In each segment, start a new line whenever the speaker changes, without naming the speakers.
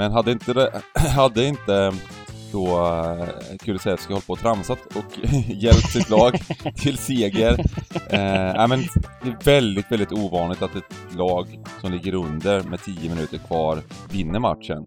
Men hade inte, det, hade inte då eh, Kulusevski hållit på och tramsat och hjälpt sitt lag till seger. Eh, men det är väldigt, väldigt ovanligt att ett lag som ligger under med 10 minuter kvar vinner matchen.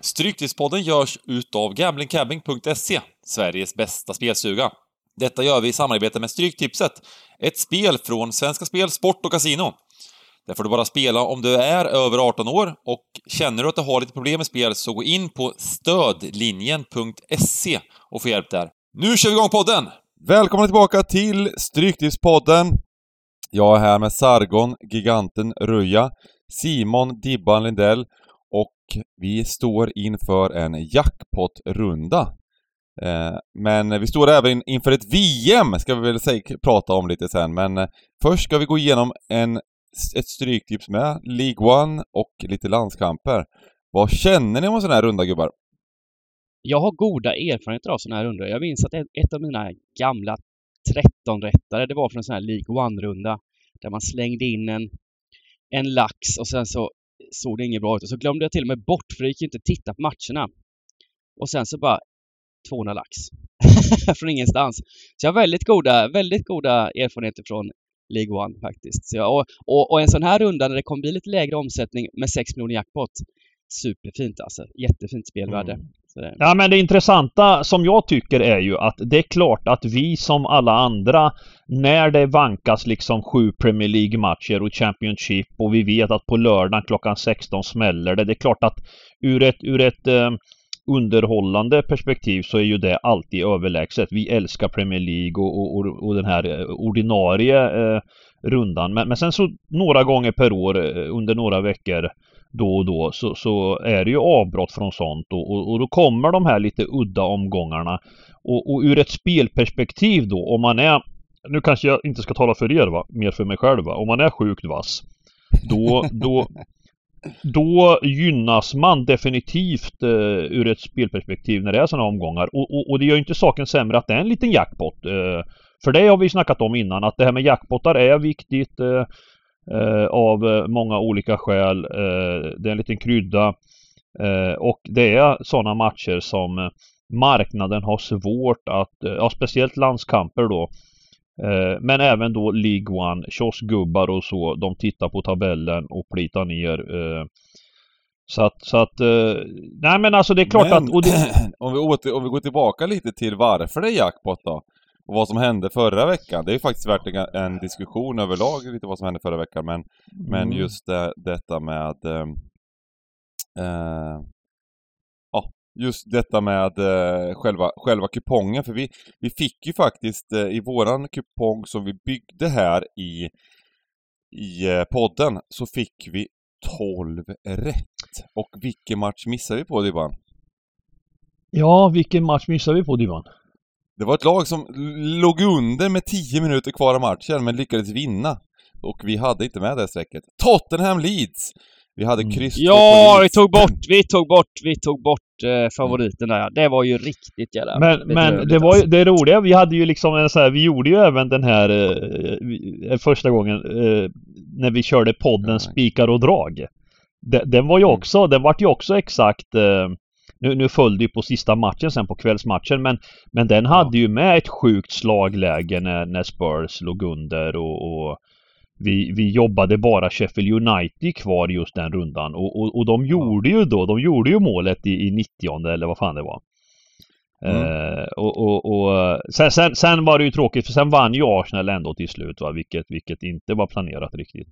Stryktipspodden görs utav gamblingcabbing.se, Sveriges bästa spelstuga. Detta gör vi i samarbete med Stryktipset, ett spel från Svenska Spel, Sport och Casino. Där får du bara spela om du är över 18 år och känner du att du har lite problem med spel så gå in på stödlinjen.se och få hjälp där. Nu kör vi igång podden! Välkomna tillbaka till Stryktipspodden! Jag är här med Sargon, giganten Ruja, Simon Dibban Lindell och vi står inför en jackpot-runda. Eh, men vi står även inför ett VM, ska vi väl säga, prata om lite sen. Men eh, först ska vi gå igenom en, ett stryktips med League One och lite landskamper. Vad känner ni om en sån här runda, gubbar?
Jag har goda erfarenheter av sådana här rundor. Jag minns att ett av mina gamla 13-rättare, det var från en sån här League One-runda. Där man slängde in en, en lax och sen så såg det inget bra ut. Och så glömde jag till och med bort, för det gick inte att titta på matcherna. Och sen så bara 200 lax. från ingenstans. Så jag har väldigt goda, väldigt goda erfarenheter från League One faktiskt. Så jag, och, och, och, en sån här runda när det kommer bli lite lägre omsättning med 6 miljoner jackpot. Superfint alltså. Jättefint spelvärde. Mm.
Ja men det intressanta som jag tycker är ju att det är klart att vi som alla andra när det vankas liksom sju Premier League-matcher och Championship och vi vet att på lördagen klockan 16 smäller det. Det är klart att ur ett, ur ett eh, underhållande perspektiv så är ju det alltid överlägset. Vi älskar Premier League och, och, och den här eh, ordinarie eh, rundan. Men, men sen så några gånger per år eh, under några veckor då och då så, så är det ju avbrott från sånt och, och, och, då kommer de här lite udda omgångarna. Och, och ur ett spelperspektiv då, om man är nu kanske jag inte ska tala för er va, mer för mig själv va. Om man är sjukt vass då, då, då gynnas man definitivt eh, ur ett spelperspektiv när det är sådana omgångar. Och, och, och, det gör inte saken sämre att det är en liten jackpot. Eh, för det har vi snackat om innan, att det här med jackpottar är viktigt eh, eh av eh, många olika skäl. Eh, det är en liten krydda. Eh, och det är sådana matcher som marknaden har svårt att, ja speciellt landskamper då, Eh, men även då League One, kioskgubbar och så, de tittar på tabellen och plitar ner. Eh, så att, så att, eh, nej men alltså det är klart men, att... Det...
om, vi åter, om vi går tillbaka lite till varför det är jackpot då? Och vad som hände förra veckan. Det är ju faktiskt värt en, diskussion överlag, lite vad som hände förra veckan. Men, mm. men just det, detta med eh, just detta med eh, själva, själva kupongen. För vi, vi fick ju faktiskt eh, i våran kupong som vi byggde här i, i eh, podden så fick vi 12 rätt. Och vilken match missade vi på Dybban?
Ja, vilken match missade vi på Dybban?
Det var ett lag som låg under med 10 minuter kvar av matchen men lyckades vinna. Och vi hade inte med det strecket. Tottenham Leeds! Vi hade mm. kryss
Ja, vi tog bort, vi tog bort, vi tog bort eh, favoriten där. Det var ju riktigt jävla
Men, men det var ju det roliga, vi hade ju liksom en så här, vi gjorde ju även den här eh, första gången eh, när vi körde podden Spikar och drag. Den, den var ju mm. också, den vart ju också exakt eh, nu, nu föll det ju på sista matchen sen på kvällsmatchen men, men den hade ja. ju med ett sjukt slagläge när, när Spurs låg under och, och vi, vi jobbade bara Sheffield United kvar just den rundan och, och, och de gjorde ju då, de gjorde ju målet i, i 90 eller vad fan det var. Mm. Uh, och, och, och sen, sen, sen, var det ju tråkigt för sen vann ju Arsenal ändå till slut va, vilket, vilket inte var planerat riktigt.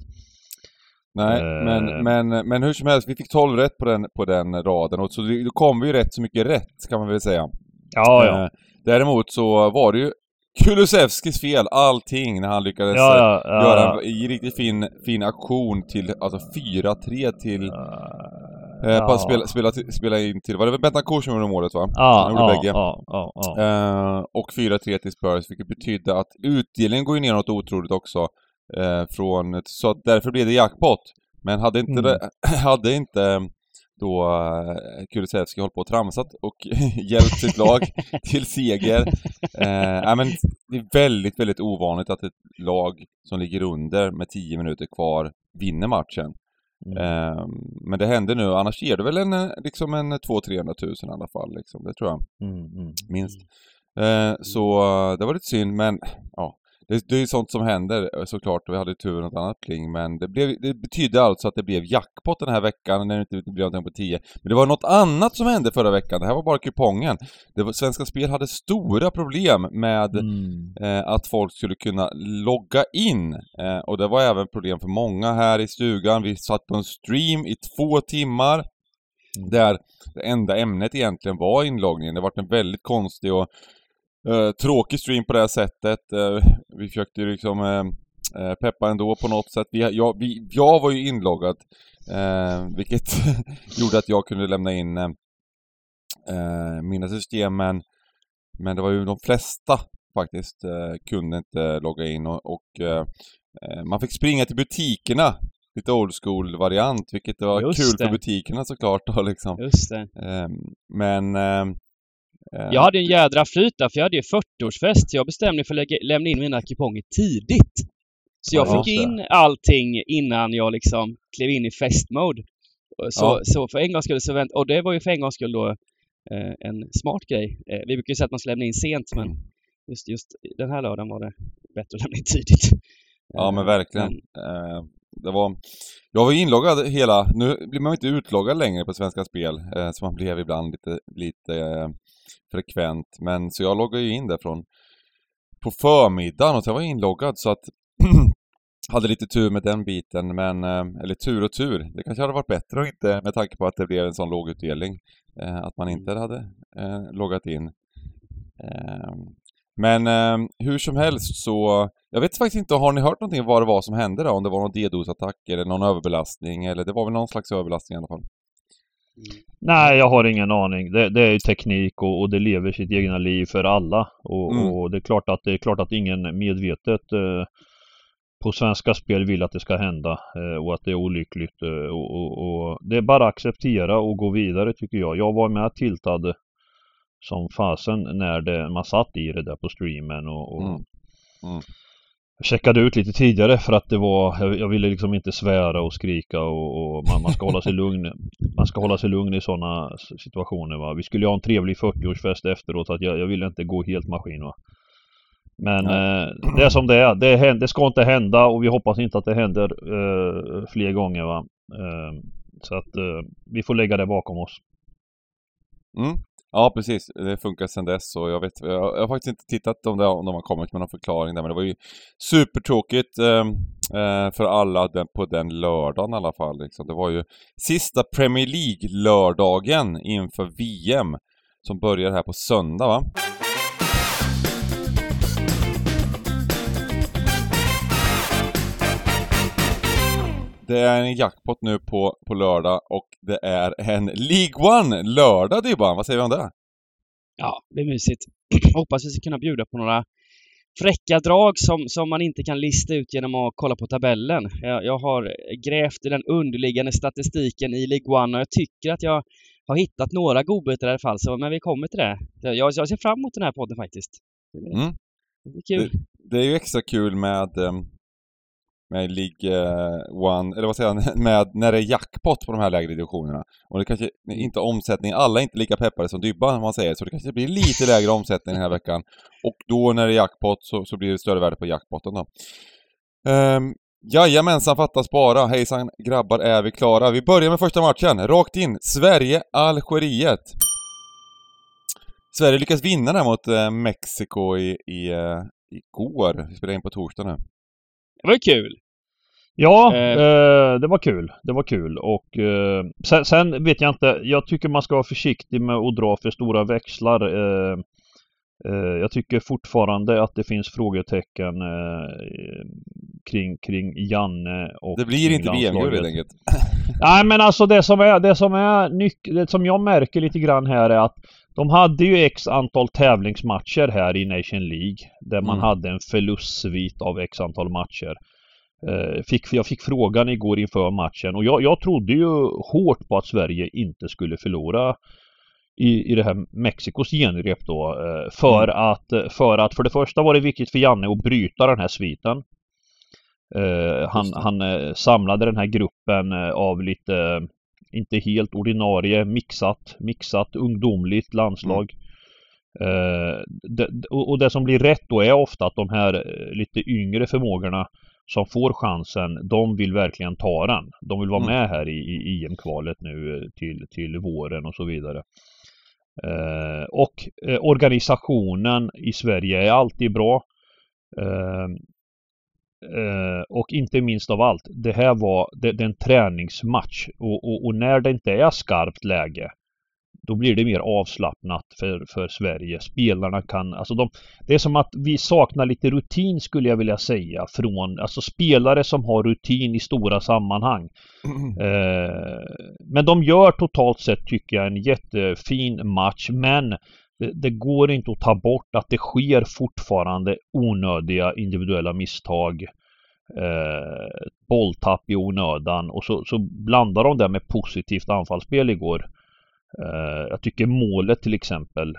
Nej, uh, men, men, men hur som helst, vi fick 12 rätt på den, på den raden och så då kom vi ju rätt så mycket rätt kan man väl säga.
Ja, ja. Uh,
däremot så var det ju Kulusevskis fel, allting, när han lyckades ja, ja, ja, göra en riktigt fin, fin aktion till, alltså 4-3 till... Eh, på att spela, spela, spela in till, var det Bentancourt som gjorde målet va?
Ja,
han
gjorde bägge. Ja, ja.
Eh, och 4-3 till Spurs, vilket betydde att utdelningen går ju ner något otroligt också. Eh, från, så att därför blev det jackpot. Men hade inte, mm. det, hade inte då eh, Kulusevski håller på och tramsat och hjälpt sitt lag till seger. Eh, men det är väldigt, väldigt ovanligt att ett lag som ligger under med 10 minuter kvar vinner matchen. Mm. Eh, men det händer nu, annars ger det väl en, liksom en 200-300 tusen i alla fall, liksom. det tror jag. Mm, mm, Minst. Eh, så det var lite synd, men ja, det, det är ju sånt som händer eh, såklart, vi hade tur något annat kring, men det, blev, det betydde alltså att det blev jackpot den här veckan när det inte blev någonting på 10. Men det var något annat som hände förra veckan, det här var bara kupongen. Det var, Svenska Spel hade stora problem med mm. eh, att folk skulle kunna logga in. Eh, och det var även problem för många här i stugan. Vi satt på en stream i två timmar. Mm. Där det enda ämnet egentligen var inloggningen. Det var en väldigt konstig och Uh, tråkig stream på det här sättet. Uh, vi försökte ju liksom uh, peppa ändå på något sätt. Vi, jag, vi, jag var ju inloggad, vilket gjorde att jag kunde lämna in mina system, men, men det var ju de flesta faktiskt kunde inte logga in och, och man fick springa till butikerna lite old school variant, vilket var Just kul det. för butikerna såklart då liksom.
Just det.
Men
Eh. Jag hade en jädra flyt där, för jag hade ju 40-årsfest. Jag bestämde mig för att lägga, lämna in mina kuponger tidigt. Så jag ja, fick in allting innan jag liksom klev in i festmode. Så, ja. så för en gångs skull så vänt, och det var ju för en gångs skull då eh, en smart grej. Eh, vi brukar ju säga att man ska lämna in sent, men just, just den här lördagen var det bättre att lämna in tidigt.
Ja men verkligen. Men, eh, det var... Jag var inloggad hela... Nu blir man inte utloggad längre på Svenska Spel, eh, som man blev ibland lite, lite eh, frekvent. Men så jag loggade ju in där från på förmiddagen och jag var inloggad så att hade lite tur med den biten men, eh, eller tur och tur, det kanske hade varit bättre och inte med tanke på att det blev en sån låg utdelning. Eh, att man inte hade eh, loggat in. Men eh, hur som helst så, jag vet faktiskt inte, har ni hört någonting vad det var som hände då? Om det var någon DDoS-attack eller någon överbelastning eller det var väl någon slags överbelastning i alla fall?
Nej, jag har ingen aning. Det, det är ju teknik och, och, det lever sitt egna liv för alla. Och, mm. och, det, är klart att, det är klart att ingen medvetet eh, på Svenska Spel vill att det ska hända eh, och att det är olyckligt. Eh, och, och, det är bara att acceptera och gå vidare tycker jag. Jag var med tiltad som fasen när det, man satt i det där på streamen och, mm. Mm. Jag checkade ut lite tidigare för att det var, jag, jag ville liksom inte svära och skrika och, och man, man, ska hålla sig lugn. Man ska hålla sig lugn i sådana situationer va. Vi skulle ha en trevlig 40-årsfest efteråt så att jag, jag ville inte gå helt maskin va. Men ja. eh, det är som det är. Det, det, ska inte hända och vi hoppas inte att det händer eh, fler gånger va. Eh, så att eh, vi får lägga det bakom oss.
Mm. Ja precis, det funkar sedan dess och jag vet, jag, jag har faktiskt inte tittat om, det, om de har kommit med någon förklaring där men det var ju supertråkigt eh, eh, för alla den, på den lördagen i alla fall liksom. Det var ju sista Premier League-lördagen inför VM som börjar här på söndag va? Det är en jackpot nu på, på lördag och det är en League One lördag Dybban, vad säger vi om det?
Ja, det är mysigt. Hoppas vi ska kunna bjuda på några fräcka drag som, som man inte kan lista ut genom att kolla på tabellen. Jag, jag har grävt i den underliggande statistiken i League One och jag tycker att jag har hittat några godbitar i alla fall, så, men vi kommer till det. Jag, jag ser fram emot den här podden faktiskt.
Mm. Det blir kul. Det, det, är ju extra kul med um med League eh, One, eller vad säger jag, med när det är jackpot på de här lägre divisionerna. Och det kanske inte omsättning, alla är inte lika peppade som Dybban om man säger, så det kanske blir lite lägre omsättning den här veckan. Och då när det är jackpot så, så blir det större värde på jackpoten då. Um, Jajamensan, fattas bara. Hejsan grabbar, är vi klara? Vi börjar med första matchen, rakt in. Sverige-Algeriet. Sverige lyckas vinna där mot eh, Mexiko i, i, eh, igår. Vi spelar in på torsdag nu.
Det var kul.
Ja, eh. eh, det var kul. Det var kul och eh, sen, sen, vet jag inte. Jag tycker man ska vara försiktig med att dra för stora växlar. Eh, eh jag tycker fortfarande att det finns frågetecken eh, kring, kring Janne och
Det blir inte VM-guld helt enkelt.
Nej men alltså det som är, det som är nyc- det som jag märker lite grann här är att de hade ju x antal tävlingsmatcher här i Nation League där man mm. hade en förlustsvit av x antal matcher. Eh, fick, jag fick frågan igår inför matchen och jag, jag trodde ju hårt på att Sverige inte skulle förlora i, i det här Mexikos genrep då. Eh, för, mm. att, för att för det första var det viktigt för Janne att bryta den här sviten. Eh, han, han samlade den här gruppen av lite, inte helt ordinarie, mixat, mixat ungdomligt landslag. Mm. Eh, det, och det som blir rätt då är ofta att de här lite yngre förmågorna som får chansen, de vill verkligen ta den. De vill vara mm. med här i, i EM-kvalet nu till, till våren och så vidare. Eh, och eh, organisationen i Sverige är alltid bra. Eh, Eh, och inte minst av allt, det här var det, det en träningsmatch. Och, och, och, när det inte är skarpt läge då blir det mer avslappnat för, för Sverige. Spelarna kan, alltså de, det är som att vi saknar lite rutin skulle jag vilja säga från, alltså spelare som har rutin i stora sammanhang. Mm. Eh, men de gör totalt sett tycker jag en jättefin match men det, går inte att ta bort att det sker fortfarande onödiga individuella misstag. Eh, bolltapp i onödan och så, så blandar de det med positivt anfallsspel igår. Eh, jag tycker målet till exempel,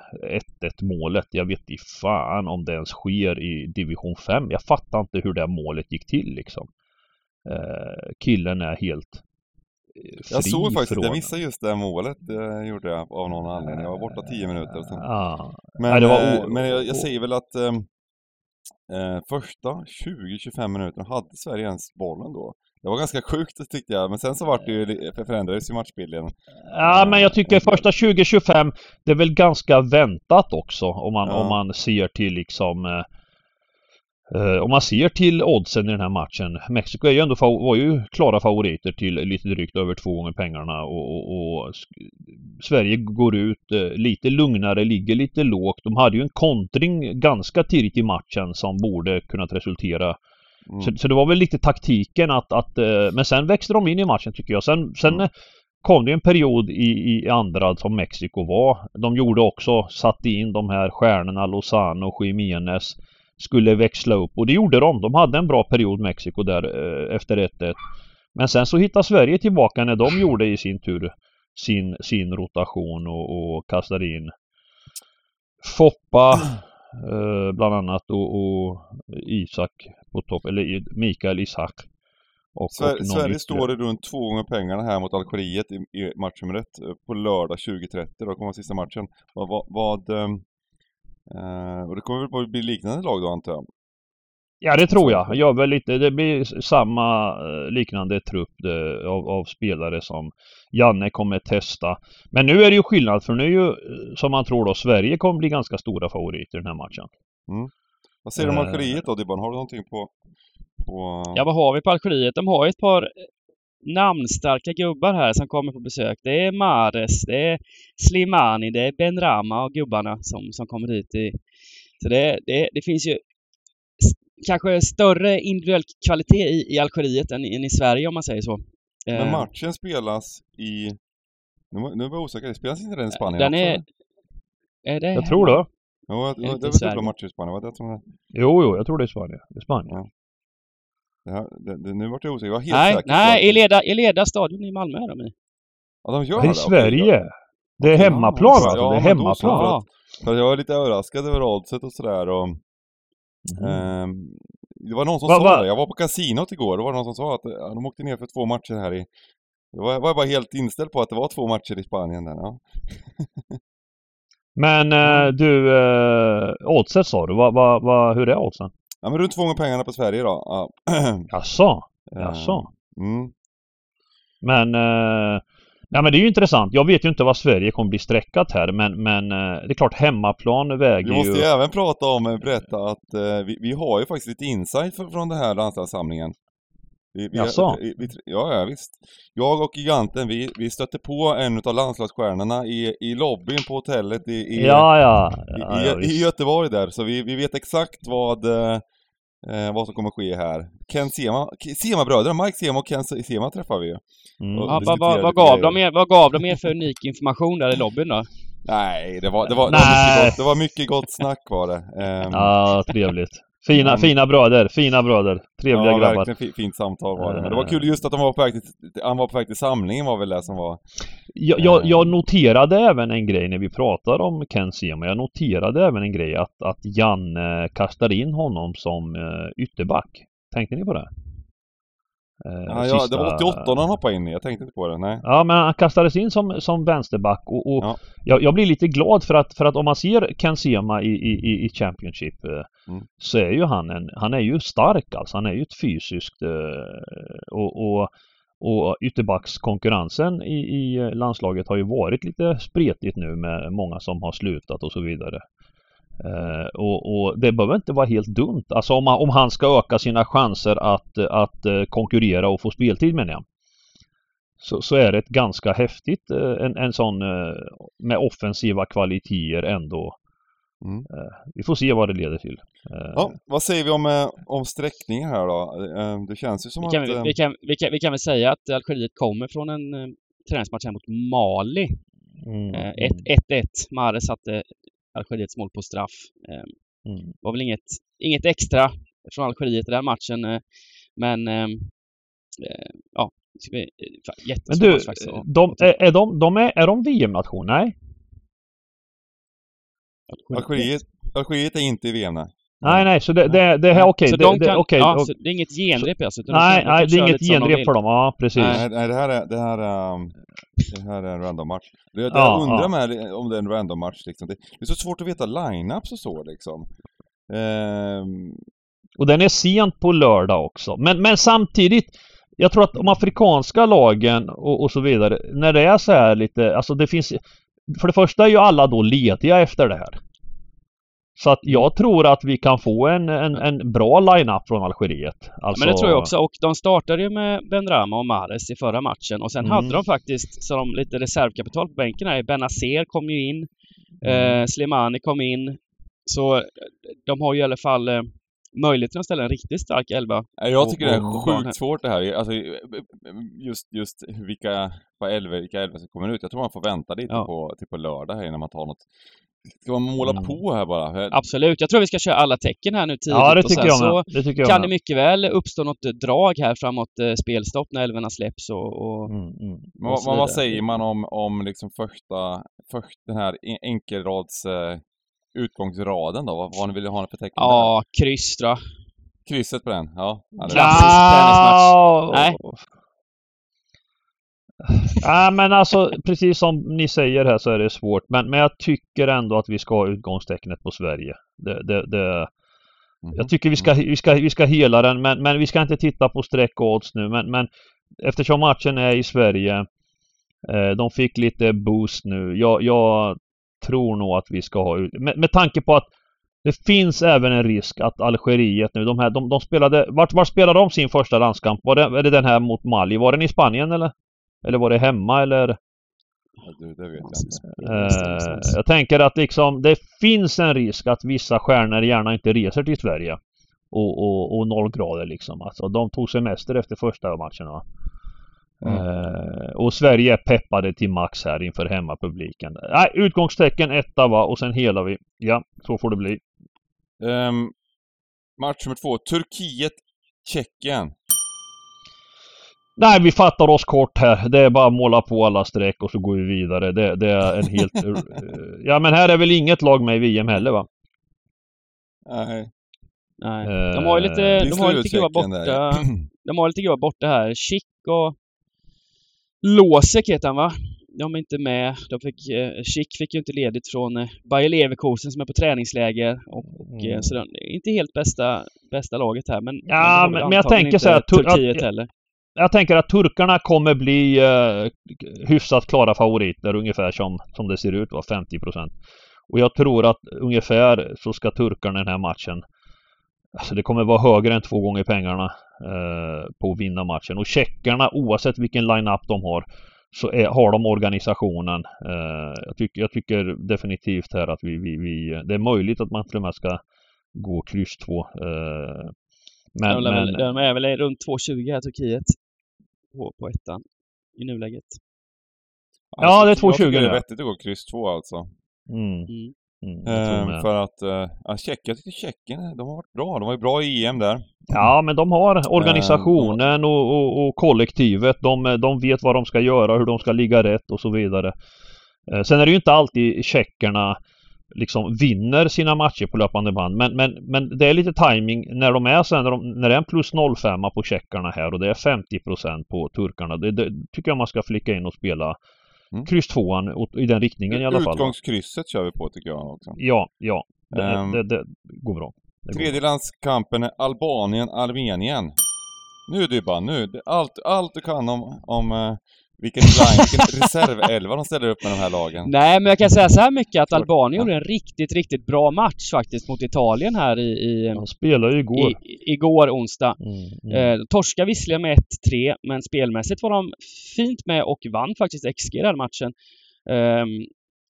1-1 målet, jag vet i fan om det ens sker i division 5. Jag fattar inte hur det målet gick till liksom. Eh, killen är helt
jag såg faktiskt, från... jag missade just det målet, det gjorde jag av någon anledning. Jag var borta 10 minuter. Sen.
Ja.
Men, ja, eh, men jag, jag, säger väl att eh, första 20-25 minuterna hade Sverige ens bollen då. Det var ganska sjukt tyckte jag, men sen så vart det ju, förändrades ju matchbilden.
Ja, men jag tycker första 20-25, det är väl ganska väntat också om man, ja. om man ser till liksom eh, om man ser till oddsen i den här matchen. Mexiko är ju ändå, var ju klara favoriter till lite drygt över två gånger pengarna och, och, och Sverige går ut uh, lite lugnare, ligger lite lågt. De hade ju en kontring ganska tidigt i matchen som borde kunnat resultera mm. så, så, det var väl lite taktiken att, att uh, men sen växte de in i matchen tycker jag. Sen, sen mm. kom det en period i, i andra som Mexiko var. De gjorde också, satte in de här stjärnorna Lozano och Jiménez skulle växla upp och det gjorde de. De hade en bra period Mexiko där eh, efter 1-1. Men sen så hittade Sverige tillbaka när de gjorde i sin tur sin, sin rotation och, och kastade in Foppa eh, bland annat och, och, Isak på topp, eller Mikael Isak.
Och, Sver och Sverige står det runt två gånger pengarna här mot Algeriet i, i match nummer ett eh, på lördag 20.30. Då kommer sista matchen. Vad, vad, vad, ehm, och det kommer väl bli liknande lag då antar jag?
Ja det tror jag. jag väl lite, det blir samma uh, liknande trupp det, av, av, spelare som Janne kommer testa. Men nu är det ju skillnad för nu är ju eh, som man tror då Sverige kommer bli ganska stora favoriter i den här matchen.
Mm. Vad säger du om Algeriet då Dibban? Har du någonting på, på...
Ja vad har vi på Algeriet? De har ett par namnstarka gubbar här som kommer på besök. Det är Mares, det är Slimani, det är Benrama och gubbarna som, som kommer hit. I, så det, det, det finns ju kanske större individuell kvalitet i, i Algeriet än, än i Sverige om man säger så.
Men eh. matchen spelas i... Nu, nu är jag osäker, spelas inte den i Spanien
den
också?
Är, är det
jag tror det.
Jo, det, det är väl dubbla matcher i Spanien, var det som
Jo, jo, jag tror det är Spanien. Det är Spanien. Ja.
Det här, det, det, nu vart jag osäker, jag var helt
nej,
säker
Nej, Eleda, Eleda stadion i Malmö är de i.
Ja, de gör
det. I Sverige? Det är hemmaplan alltså? Ja, det är hemmaplan?
För, att, för jag var lite överraskad över oddset och sådär och... Mm. Eh, det var någon som va, sa va? det, jag var på kasinot igår, då var det någon som sa att ja, de åkte ner för två matcher här i... Jag var, var bara helt inställd på att det var två matcher i Spanien där, ja.
Men eh, du, eh, oddset sa du, va, va, va, hur är oddsen?
Ja men runt två gånger pengarna på Sverige då. Ja.
Jaså? Jaså? Mm. Men eh, Ja men det är ju intressant. Jag vet ju inte vad Sverige kommer bli sträckat här men, men eh, det är klart hemmaplan väger ju...
Vi måste ju även prata om, eh, berätta att eh, vi, vi, har ju faktiskt lite insight från den här landslagssamlingen.
Vi, vi, Jaså?
Vi, vi, ja, ja, visst. Jag och giganten, vi, vi stötte på en av landslagsstjärnorna i, i lobbyn på hotellet i, i,
ja, ja. ja,
i, ja i, Göteborg där. Så vi, vi vet exakt vad, eh, vad som kommer ske här. Ken Sema, Sema-bröderna, Mike Sema och Ken Sema träffar vi
mm. ja, vad, vad, vad, gav de er, vad gav de er för unik information där i lobbyn då?
Nej, det var, det var, det var, mycket, gott, det var mycket gott snack var det.
Um, ja, trevligt. Fina,
Mm.
fina bröder, fina bröder. Trevliga
ja,
grabbar.
verkligen fi- fint samtal var det. Men det var
Eh.
kul just att de var på väg till, han var på väg till samlingen var väl det som var...
Jag, jag,
Eh.
jag noterade även en grej när vi pratade om Ken Sema. Jag noterade även en grej att, att Janne kastar in honom som eh, ytterback. Tänkte ni på det? Eh,
Ja, ja, det
sista-
var 88 han hoppade in i, jag tänkte inte på det, nej.
Ja, men han kastades in som, som vänsterback och, och
Ja.
jag, jag blir lite glad för att, för att om man ser Ken Sema i, i, i- i Championship eh,
Mm.
så är ju han en, han är ju stark alltså. Han är ju ett fysiskt eh, och, och, och ytterbackskonkurrensen i, i landslaget har ju varit lite spretigt nu med många som har slutat och så vidare. Eh, och, och det behöver inte vara helt dumt. Alltså om, man, om han ska öka sina chanser att, att eh, konkurrera och få speltid menar jag. Så, så är det ett ganska häftigt, eh, en, en sån med offensiva kvaliteter ändå.
Mm.
Vi får se vad det leder till.
Ja, vad säger vi om, om sträckningen här då? Det känns ju som
Vi kan,
att... eh,
vi, kan, vi, kan, vi kan väl säga att Algeriet kommer från en träningsmatch här mot Mali.
mm,
Eh,
mm,
ett- 1-1. Mahrez satte Algeriets mål på straff. Eh,
mm.
var väl inget, inget extra från Algeriet i den matchen. eh, Men eh, eh, ja, det ska bli eh,
Men
jättesvår
du,
match faktiskt.
de, är, är de, de är, är de VM-nation? Nej?
Algeriet, Algeriet är inte i VM nej.
Nej, nej, så det, det, det här, okej.
Så
det,
de
det, okej,
ja,
och-
så det är inget genrep alltså? utan de
Nej,
de
nej, det är inget genrep för dem. Ja, precis.
Nej.
Nej, det här är, det här är, um, det här är en random match. Det, det
Ja,
jag undrar
ja.
med om det är en random match liksom. Det, det är så svårt att veta line-ups och så liksom. Ehm,
Och den är sent på lördag också. Men, men samtidigt, jag tror att de afrikanska lagen och, och så vidare, när det är så här lite, alltså det finns För det första är ju alla då lediga efter det här. Så att jag tror att vi kan få en, en, en bra line-up från Algeriet. Alltså,
Men det tror jag också. Och de startade ju med Benrahma och Mahrez i förra matchen. Och sen
Mm.
hade de faktiskt så de lite reservkapital på bänken här. Benazer kom ju in.
Mm.
Eh, Slimani kom in. Så eh, de har ju i alla fall eh, möjligheten att ställa en riktigt stark elva.
jag
Och-
tycker det är
och-
sjukt svårt det här. Alltså, just, just vilka, vad elva, vilka elva som kommer ut. Jag tror man får vänta lite
Ja.
på, till på lördag här innan man tar något. Ska man måla
Mm.
på här bara?
Absolut. Jag tror vi ska köra alla tecken här nu tidigt.
Ja, det
och
tycker
sen
jag
så
med. Det tycker jag
kan
med.
det mycket väl uppstå något drag här framåt eh, spelstopp när älvorna släpps och, och
Mm, mm.
Men
och
vad,
så
vad, vad säger man om, om liksom första, först, den här en- enkelrads eh, utgångsraden då? Vad, vad vill ha för tecken
ja, kryss jag.
Krysset på den? Ja.
Klassisk Nej.
Nej men alltså precis som ni säger här så är det svårt. Men, men jag tycker ändå att vi ska ha utgångstecknet på Sverige. Det, det, det,
Mhm.
jag tycker vi ska, vi ska, vi ska hela den men, men vi ska inte titta på streck och odds nu. Men, men eftersom matchen är i Sverige. Eh, de fick lite boost nu. Jag, jag tror nog att vi ska ha. Med, med tanke på att det finns även en risk att Algeriet nu, de här, de, de spelade... Vart, vart spelade de sin första landskamp? Var det, är det den här mot Mali? Var den i Spanien eller? Eller var det hemma eller?
Ja, du, det vet jag inte.
Eh, jag tänker att liksom det finns en risk att vissa stjärnor gärna inte reser till Sverige. Och, och, och noll grader liksom. Alltså de tog semester efter första matchen va.
Mm.
Eh, och Sverige är peppade till max här inför hemmapubliken. Nej, utgångstecken etta va och sen hela vi. Ja, så får det bli.
Ehm, match nummer två. Turkiet, Tjeckien.
Nej, vi fattar oss kort här. Det är bara att måla på alla streck och så går vi vidare. Det, det är en helt... eh, ja, men här är väl inget lag med i VM heller va?
Nej.
Nej.
Eh,
De har ju lite, de har lite gubbar
där.
borta. De har lite gubbar borta här. Chic och Losek heter han va? De är inte med. De fick, eh, Chic fick ju inte ledigt från eh, Bayer Leverkusen som är på träningsläger. Och, och,
Mm.
Så de, inte helt bästa, bästa laget här men...
Ja, men- men jag tänker så här,
inte
Tur- att-
Turkiet heller.
Jag tänker att turkarna kommer bli eh, hyfsat klara favoriter ungefär som, som det ser ut, va? 50% Och jag tror att ungefär så ska turkarna i den här matchen Alltså det kommer vara högre än två gånger pengarna eh, på att vinna matchen. Och tjeckarna oavsett vilken line-up de har så är, har de organisationen. Eh, jag, tycker, jag tycker definitivt här att vi, vi, vi Det är möjligt att man till och med ska gå kryss 2. Eh, men,
de,
men,
väl, de är väl runt 2,20 här Turkiet. På, på ettan. I nuläget.
Ja, det är
Alltså, Jag tycker
2,20
det är vettigt att gå kryss två alltså.
mm.
Mm.
Mm,
Eh,
med.
för att, eh, ja, Tjeckien, jag tycker Tjeckien, de har varit bra. De var ju bra i EM där.
Ja, men de har organisationen och, och, och kollektivet. De, de vet vad de ska göra, hur de ska ligga rätt och så vidare. Eh, Sen är det ju inte alltid tjeckerna liksom vinner sina matcher på löpande band. Men, men, men det är lite timing när de är sen, när, de, när det är en plus 05 på tjeckerna här och det är 50% på turkarna. Det, det tycker jag man ska flicka in och spela
Mm.
kryss tvåan åt- i den riktningen i alla fall.
Utgångskrysset kör vi på tycker jag också.
Ja, ja. Det,
Ehm.
det, det går bra.
Tredjelandskampen är Albanien-Armenien. Nu Dybban, nu. Allt, allt du kan om, om uh, vilken, line, vilken reservelva de ställer upp med de här lagen.
Nej, men jag kan säga så här mycket att. Albanien gjorde en riktigt, riktigt bra match faktiskt mot Italien här i, i,
Han spelade ju igår.
i, igår onsdag.
Mm, mm.
Eh, torska visserligen med 1-3, men spelmässigt var de fint med och vann faktiskt XG den matchen. Ehm,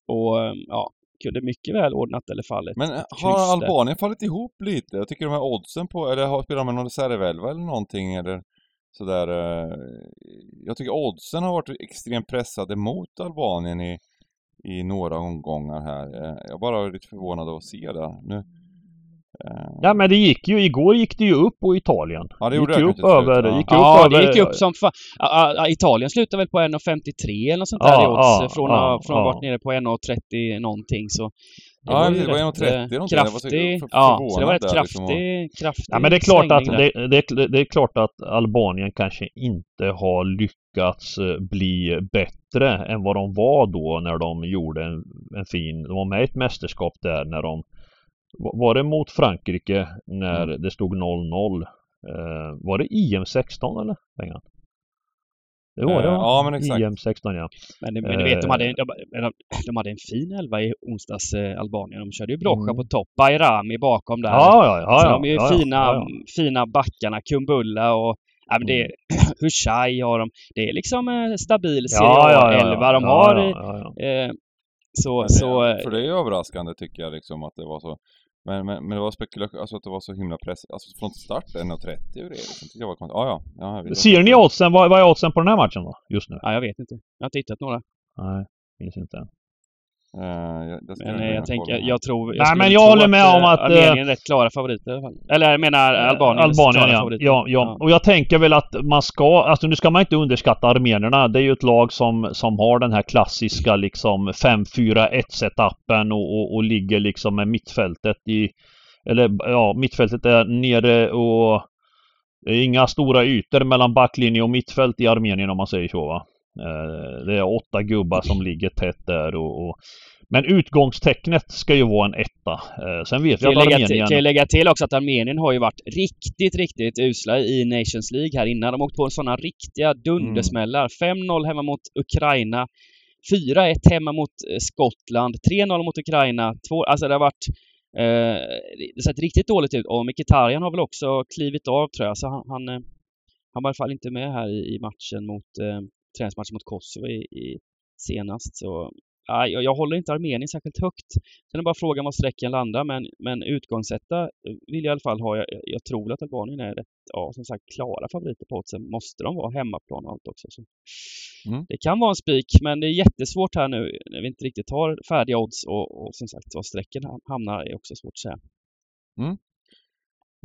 och eh, ja, kunde mycket väl ordnat eller fallit.
Men eh,
kryss
har
där.
Albanien fallit ihop lite? Jag tycker de här oddsen på, eller har spelar de med någon reservelva eller någonting eller sådär. eh, Jag tycker oddsen har varit extremt pressade mot Albanien i, i några omgångar här. Eh, Jag är bara lite förvånad av att se det. Nu, eh,
Ja men det gick ju, igår gick det ju upp på Italien.
Ja, det gjorde
gick
det
ju upp
till slut,
över,
ja.
gick
Ja,
upp
det
över,
gick upp som fan. Italien slutade väl på 1,53 eller något sånt där
Ja,
i odds.
ja,
från,
ja,
från
ja.
varit nere på 1,30 någonting så.
Ja,
ju
det var
rätt,
1,30
eh, Kraftig.
för-
Ja, så det var rätt
där, liksom,
kraftig, kraftig
Ja men det är klart att det, det, det är klart att Albanien kanske inte har lyckats eh, bli bättre än vad de var då när de gjorde en, en fin, de var med i ett mästerskap där när de var det mot Frankrike när
Mm.
det stod 0-0? Eh, var det IM 16 eller? Det var det
Eh,
va?
ja, men exakt.
IM 16 ja.
Men, men du vet, de hade,
Eh.
de, de, de hade en fin elva i onsdags, eh, Albanien. De körde ju Brocha
Mm.
på topp, Bayrami bakom där.
Ja, ja, ja.
så
ja,
de är ju
ja,
fina,
ja, ja.
fina backarna, Kumbulla och Ja, men det är Hushai har de. Det är liksom eh, stabil Serie
Ja, ja, ja,
A-elva de har.
ja,
i-
ja, ja.
Eh, så, så... eh,
För det är överraskande tycker jag liksom att det var så. Men, men, men det var spekulation, alltså att det var så himla press, alltså från start 1.30 ur det liksom. Jag var konstigt. Ja, ja. ja.
Ser ni oddsen? Vad, vad är oddsen på den här matchen då? Just nu?
Ja, jag vet inte. Jag har inte hittat några.
Nej, minns inte.
Eh, jag,
Men eh, jag
och
tänker,
kolla.
jag tror...
Nej,
skulle
men jag håller med om
eh,
att,
Armenien är rätt klara favoriter i alla fall. Eller jag menar Albanien. är
Albanien ja. ja. Ja, och jag tänker väl att man ska, alltså nu ska man inte underskatta armenierna. Det är ju ett lag som, som har den här klassiska liksom 5-4-1 setupen och, och, och ligger liksom med mittfältet i, eller ja, mittfältet är nere och det är inga stora ytor mellan backlinje och mittfält i Armenien om man säger så va. Eh, Det är åtta gubbar som ligger tätt där och, och men utgångstecknet ska ju vara en etta. Eh, Sen vet
Kan
att
jag, lägga till,
Armenien...
kan jag lägga till också att Armenien har ju varit riktigt, riktigt usla i Nations League här innan. De har åkt på sådana riktiga dundersmällar. 5-0 hemma mot Ukraina. 4-1 hemma mot eh, Skottland. 3-0 mot Ukraina. Två, alltså det har varit... Eh, det har sett riktigt dåligt ut. Och Mkhitaryan har väl också klivit av tror jag. Så han, han, han var i alla fall inte med här i, i matchen mot... Eh, träningsmatchen mot Kosovo i, i senast. Så Nej, jag, jag håller inte Armenien särskilt högt. Sen är bara frågan var sträcken landar, men, men utgångsetta vill jag i alla fall ha. Jag, jag tror att Albanien är rätt, ja, som sagt, klara favoriter på oddsen. Måste de vara hemmaplan och allt också. Så.
Mm.
Det kan vara en spik, men det är jättesvårt här nu när vi inte riktigt har färdiga odds och, och som sagt var sträcken ham- hamnar är också svårt att säga.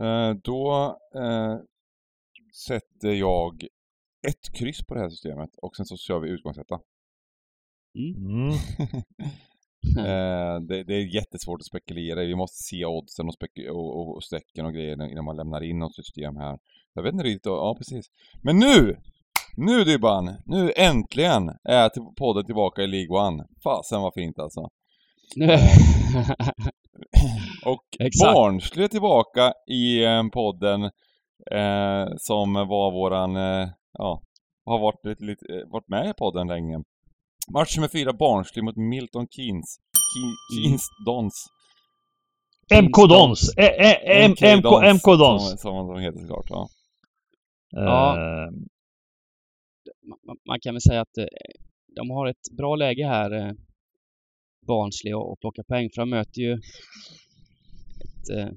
Eh, då eh, sätter jag ett kryss på det här systemet och sen så kör vi utgångsetta.
Mm.
Eh, det, det är jättesvårt att spekulera i. Vi måste se oddsen och, spek- och, och strecken och grejer innan man lämnar in något system här. Jag vet inte riktigt, ja precis. Men nu! Nu Dybban! Nu äntligen är till- podden tillbaka i League One. Fasen vad fint alltså. Och. Barnsley är tillbaka i eh, podden eh, som var våran, eh, ja, har varit, lite, lite, eh, varit med i podden länge. Match nummer fyra, Barnsley mot Milton Keynes. Ke- Keynes Dons.
MK Dons! Ä- M- MK MK Dons!
Som, som de heter såklart, ja.
Ja.
Eh,
man, kan väl säga att eh, de har ett bra läge här, eh, Barnsley, och, plocka poäng. För de möter ju ett eh,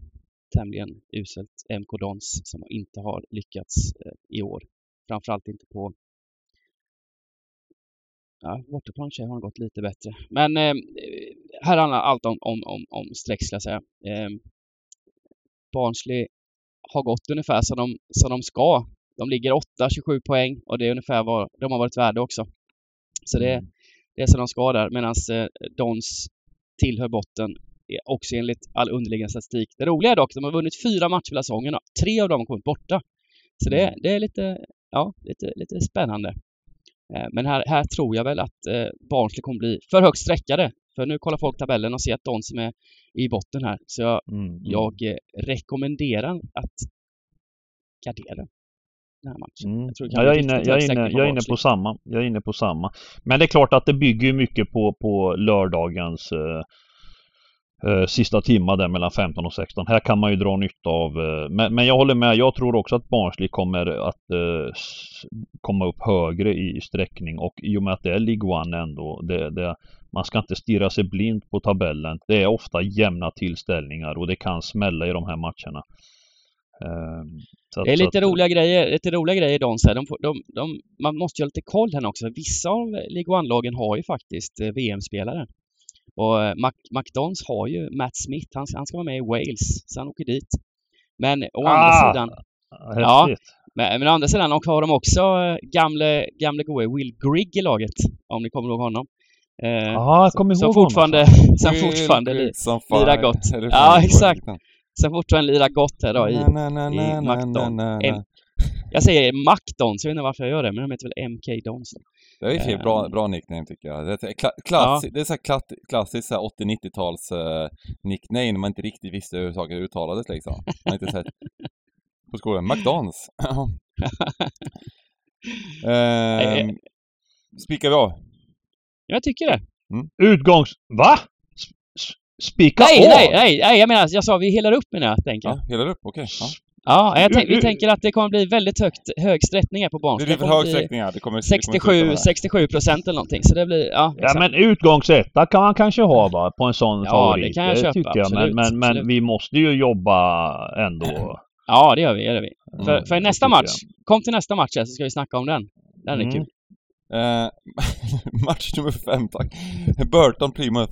tämligen uselt MK Dons som inte har lyckats eh, i år. Framförallt inte på Ja, för sig har gått lite bättre. Men eh, här handlar allt om, om, om, om streck, skulle jag säga. Eh, Barnsley har gått ungefär som de, som de ska. De ligger 8-27 poäng och det är ungefär vad de har varit värda också. Så det,
Mm.
det är som de ska där, medan eh, Dons tillhör botten också enligt all underliggande statistik. Det roliga är dock att de har vunnit fyra matcher hela säsongen och tre av dem har kommit borta. Så det, det är lite, ja, lite, lite spännande. Eh, Men här, här tror jag väl att eh, Barnsley kommer bli för högt sträckade. För nu kollar folk tabellen och ser att de som är i botten här. Så jag,
Mm, mm.
jag eh, rekommenderar att gardera den här matchen.
Mm.
Jag
Ja, jag, är inne, jag, är inne, jag är inne på samma. Jag är inne på samma. Men det är klart att det bygger mycket på, på lördagens eh, sista timma där mellan 15 och 16. Här kan man ju dra nytta av. Eh, men, men jag håller med. Jag tror också att Barnsley kommer att eh, komma upp högre i sträckning och i och med att det är League One ändå. Det, det, man ska inte stirra sig blind på tabellen. Det är ofta jämna tillställningar och det kan smälla i de här matcherna. Eh, att-
Det är lite
att-
roliga grejer, lite roliga grejer i Dons här. De, de, de, man måste ju ha lite koll här också. Vissa av League One-lagen har ju faktiskt eh, VM-spelare. Och eh, Mac, McDons har ju Matt Smith, han, han ska vara med i Wales, så han åker dit. Men å andra
Ah!
sidan,
Ja,
men, men å andra sidan har de också eh, gamle, gamle gode Will Grigg i laget, om ni kommer ihåg honom. Eh,
kommer
som
ihåg honom.
fortfarande, som fortfarande li,
Grigg som
lirar
fan.
gott. Ja, exakt. Som fortfarande lirar gott här då i,
Na, na, na,
i
na, na,
McDon-
na, na.
M- jag säger McDons, jag vet inte varför jag gör det, men de heter väl MK Dons.
Det är ju för
Ehm.
bra, bra nickname tycker jag. Det är, kla, klassi, det är så här klatt, klassiskt så här 80-90-tals uh, nickname när man inte riktigt visste hur saker uttalades liksom. Man inte sett på skolan. McDonalds. Ehm, Spikar vi av?
Jag tycker det.
Utgångs... Va? Spika
Nej,
av?
nej, nej, nej, jag menar, jag sa vi helar upp menar jag, tänker jag.
Ja, hela upp, okej. Ja.
Ja, jag tänk, vi
U- u-
tänker att det kommer bli väldigt högt, hög sträckning här på
Det
Barnsley.
blir för hög. Det kommer, det kommer sluta
67,
med det.
67 procent eller någonting. Så det blir, ja,
Ja men utgångsetta kan man kanske ha va, på en sån
Ja,
favorit.
det kan jag köpa,
tycker jag. Men,
absolut,
men, men
absolut.
vi måste ju jobba ändå.
Ja, det gör vi, det gör vi.
Mm,
för, för
det
nästa match, kom till nästa match här så ska vi snacka om den. Den är
Mm.
kul.
Eh, match nummer fem, tack. Burton Plymouth.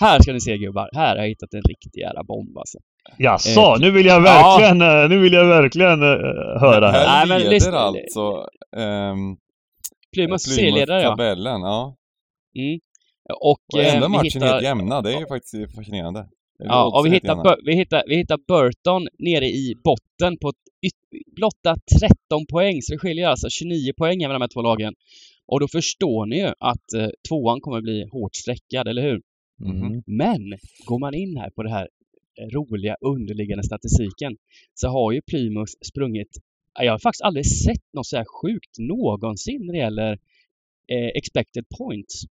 Här ska ni se gubbar, här har jag hittat en riktig jävla bomb alltså.
Jaså,
Eh,
nu vill jag verkligen, eh, nu vill jag verkligen eh, höra här.
Här
Nej, men
leder alltså ehm,
Plymouth serieledare ja.
tabellen, ja.
Mm. Och,
Och
eh,
matchen
hittar,
helt jämna, det är ju faktiskt fascinerande.
Ja, och vi hittar, vi, hittar, vi hittar Burton nere i botten på blotta 13 poäng, så det skiljer alltså 29 poäng mellan de här två lagen. Och då förstår ni ju att eh, tvåan kommer bli hårt sträckad, eller hur?
Mm.
Men går man in här på det här eh, roliga underliggande statistiken så har ju Plymouth sprungit jag har faktiskt aldrig sett något så här sjukt någonsin när det gäller eh, expected points.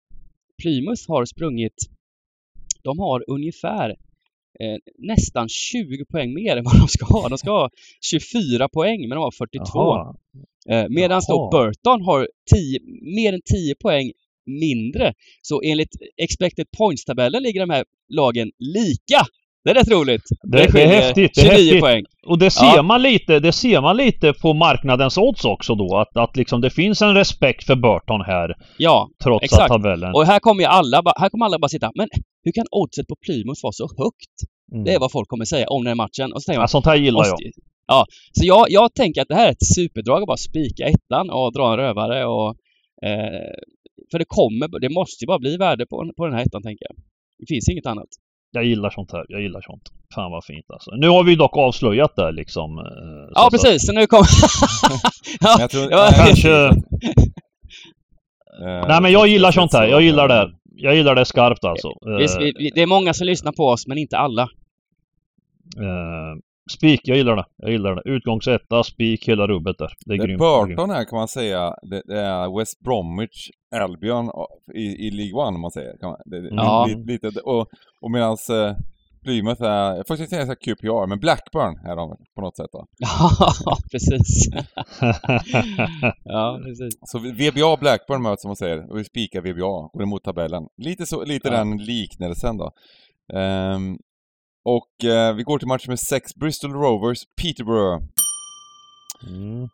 Plymouth har sprungit, de har ungefär eh, nästan 20 poäng mer än vad de ska ha. De ska ha 24 poäng men de har 42.
Jaha.
Eh, Medan då. Burton har 10, mer än 10 poäng mindre. Så enligt expected points-tabellen ligger de här lagen lika. Det är rätt roligt.
Det- det är
skiljer
häftigt, det är
29
häftigt.
poäng.
Och det ser,
Ja.
man lite, det ser man lite på marknadens odds också då. Att, att liksom det finns en respekt för Burton här
Ja,
trots
Exakt.
att tabellen...
och här kommer alla, här kommer alla bara sitta, men hur kan oddset på Plymouth vara så högt?
Mm.
Det är vad folk kommer säga om den här matchen. Och så tänker man,
Ja, sånt här gillar jag.
måste, Ja, så jag, jag tänker att det här är ett superdrag att bara spika ettan och dra en rövare och... Eh, för det kommer, det måste ju bara bli värde på, på den här ettan tänker jag. Det finns inget annat.
Jag gillar sånt här. Jag gillar sånt. Fan vad fint alltså. Nu har vi dock avslöjat det liksom. eh, så
Ja, precis. Så nu kommer... Ja,
jag tror,
ja,
Kanske...
eh,
Nej men jag gillar sånt här. Jag gillar det. Jag gillar det skarpt alltså.
Visst, vi, vi, det är många som lyssnar på oss, men inte alla.
Eh, Spik, jag gillar det. Jag gillar det. Utgångsetta, spik, hela rubbet där. Det är
Det
grymt.
Burton här kan man säga, det, det är West Bromwich Albion i, i League One om man säger. Kan man, det,
Ja.
li, lite, och, och medans eh, Plymouth är, jag får inte säga QPR, men Blackburn är de på något sätt då.
Ja, precis. ja, precis.
Så VBA och Blackburn möts som man säger, och vi spikar VBA, går emot tabellen. Lite, så, lite
Ja.
den liknelsen då. Ehm, och eh, vi går till match med 6, Bristol Rovers, Peterborough.
mm.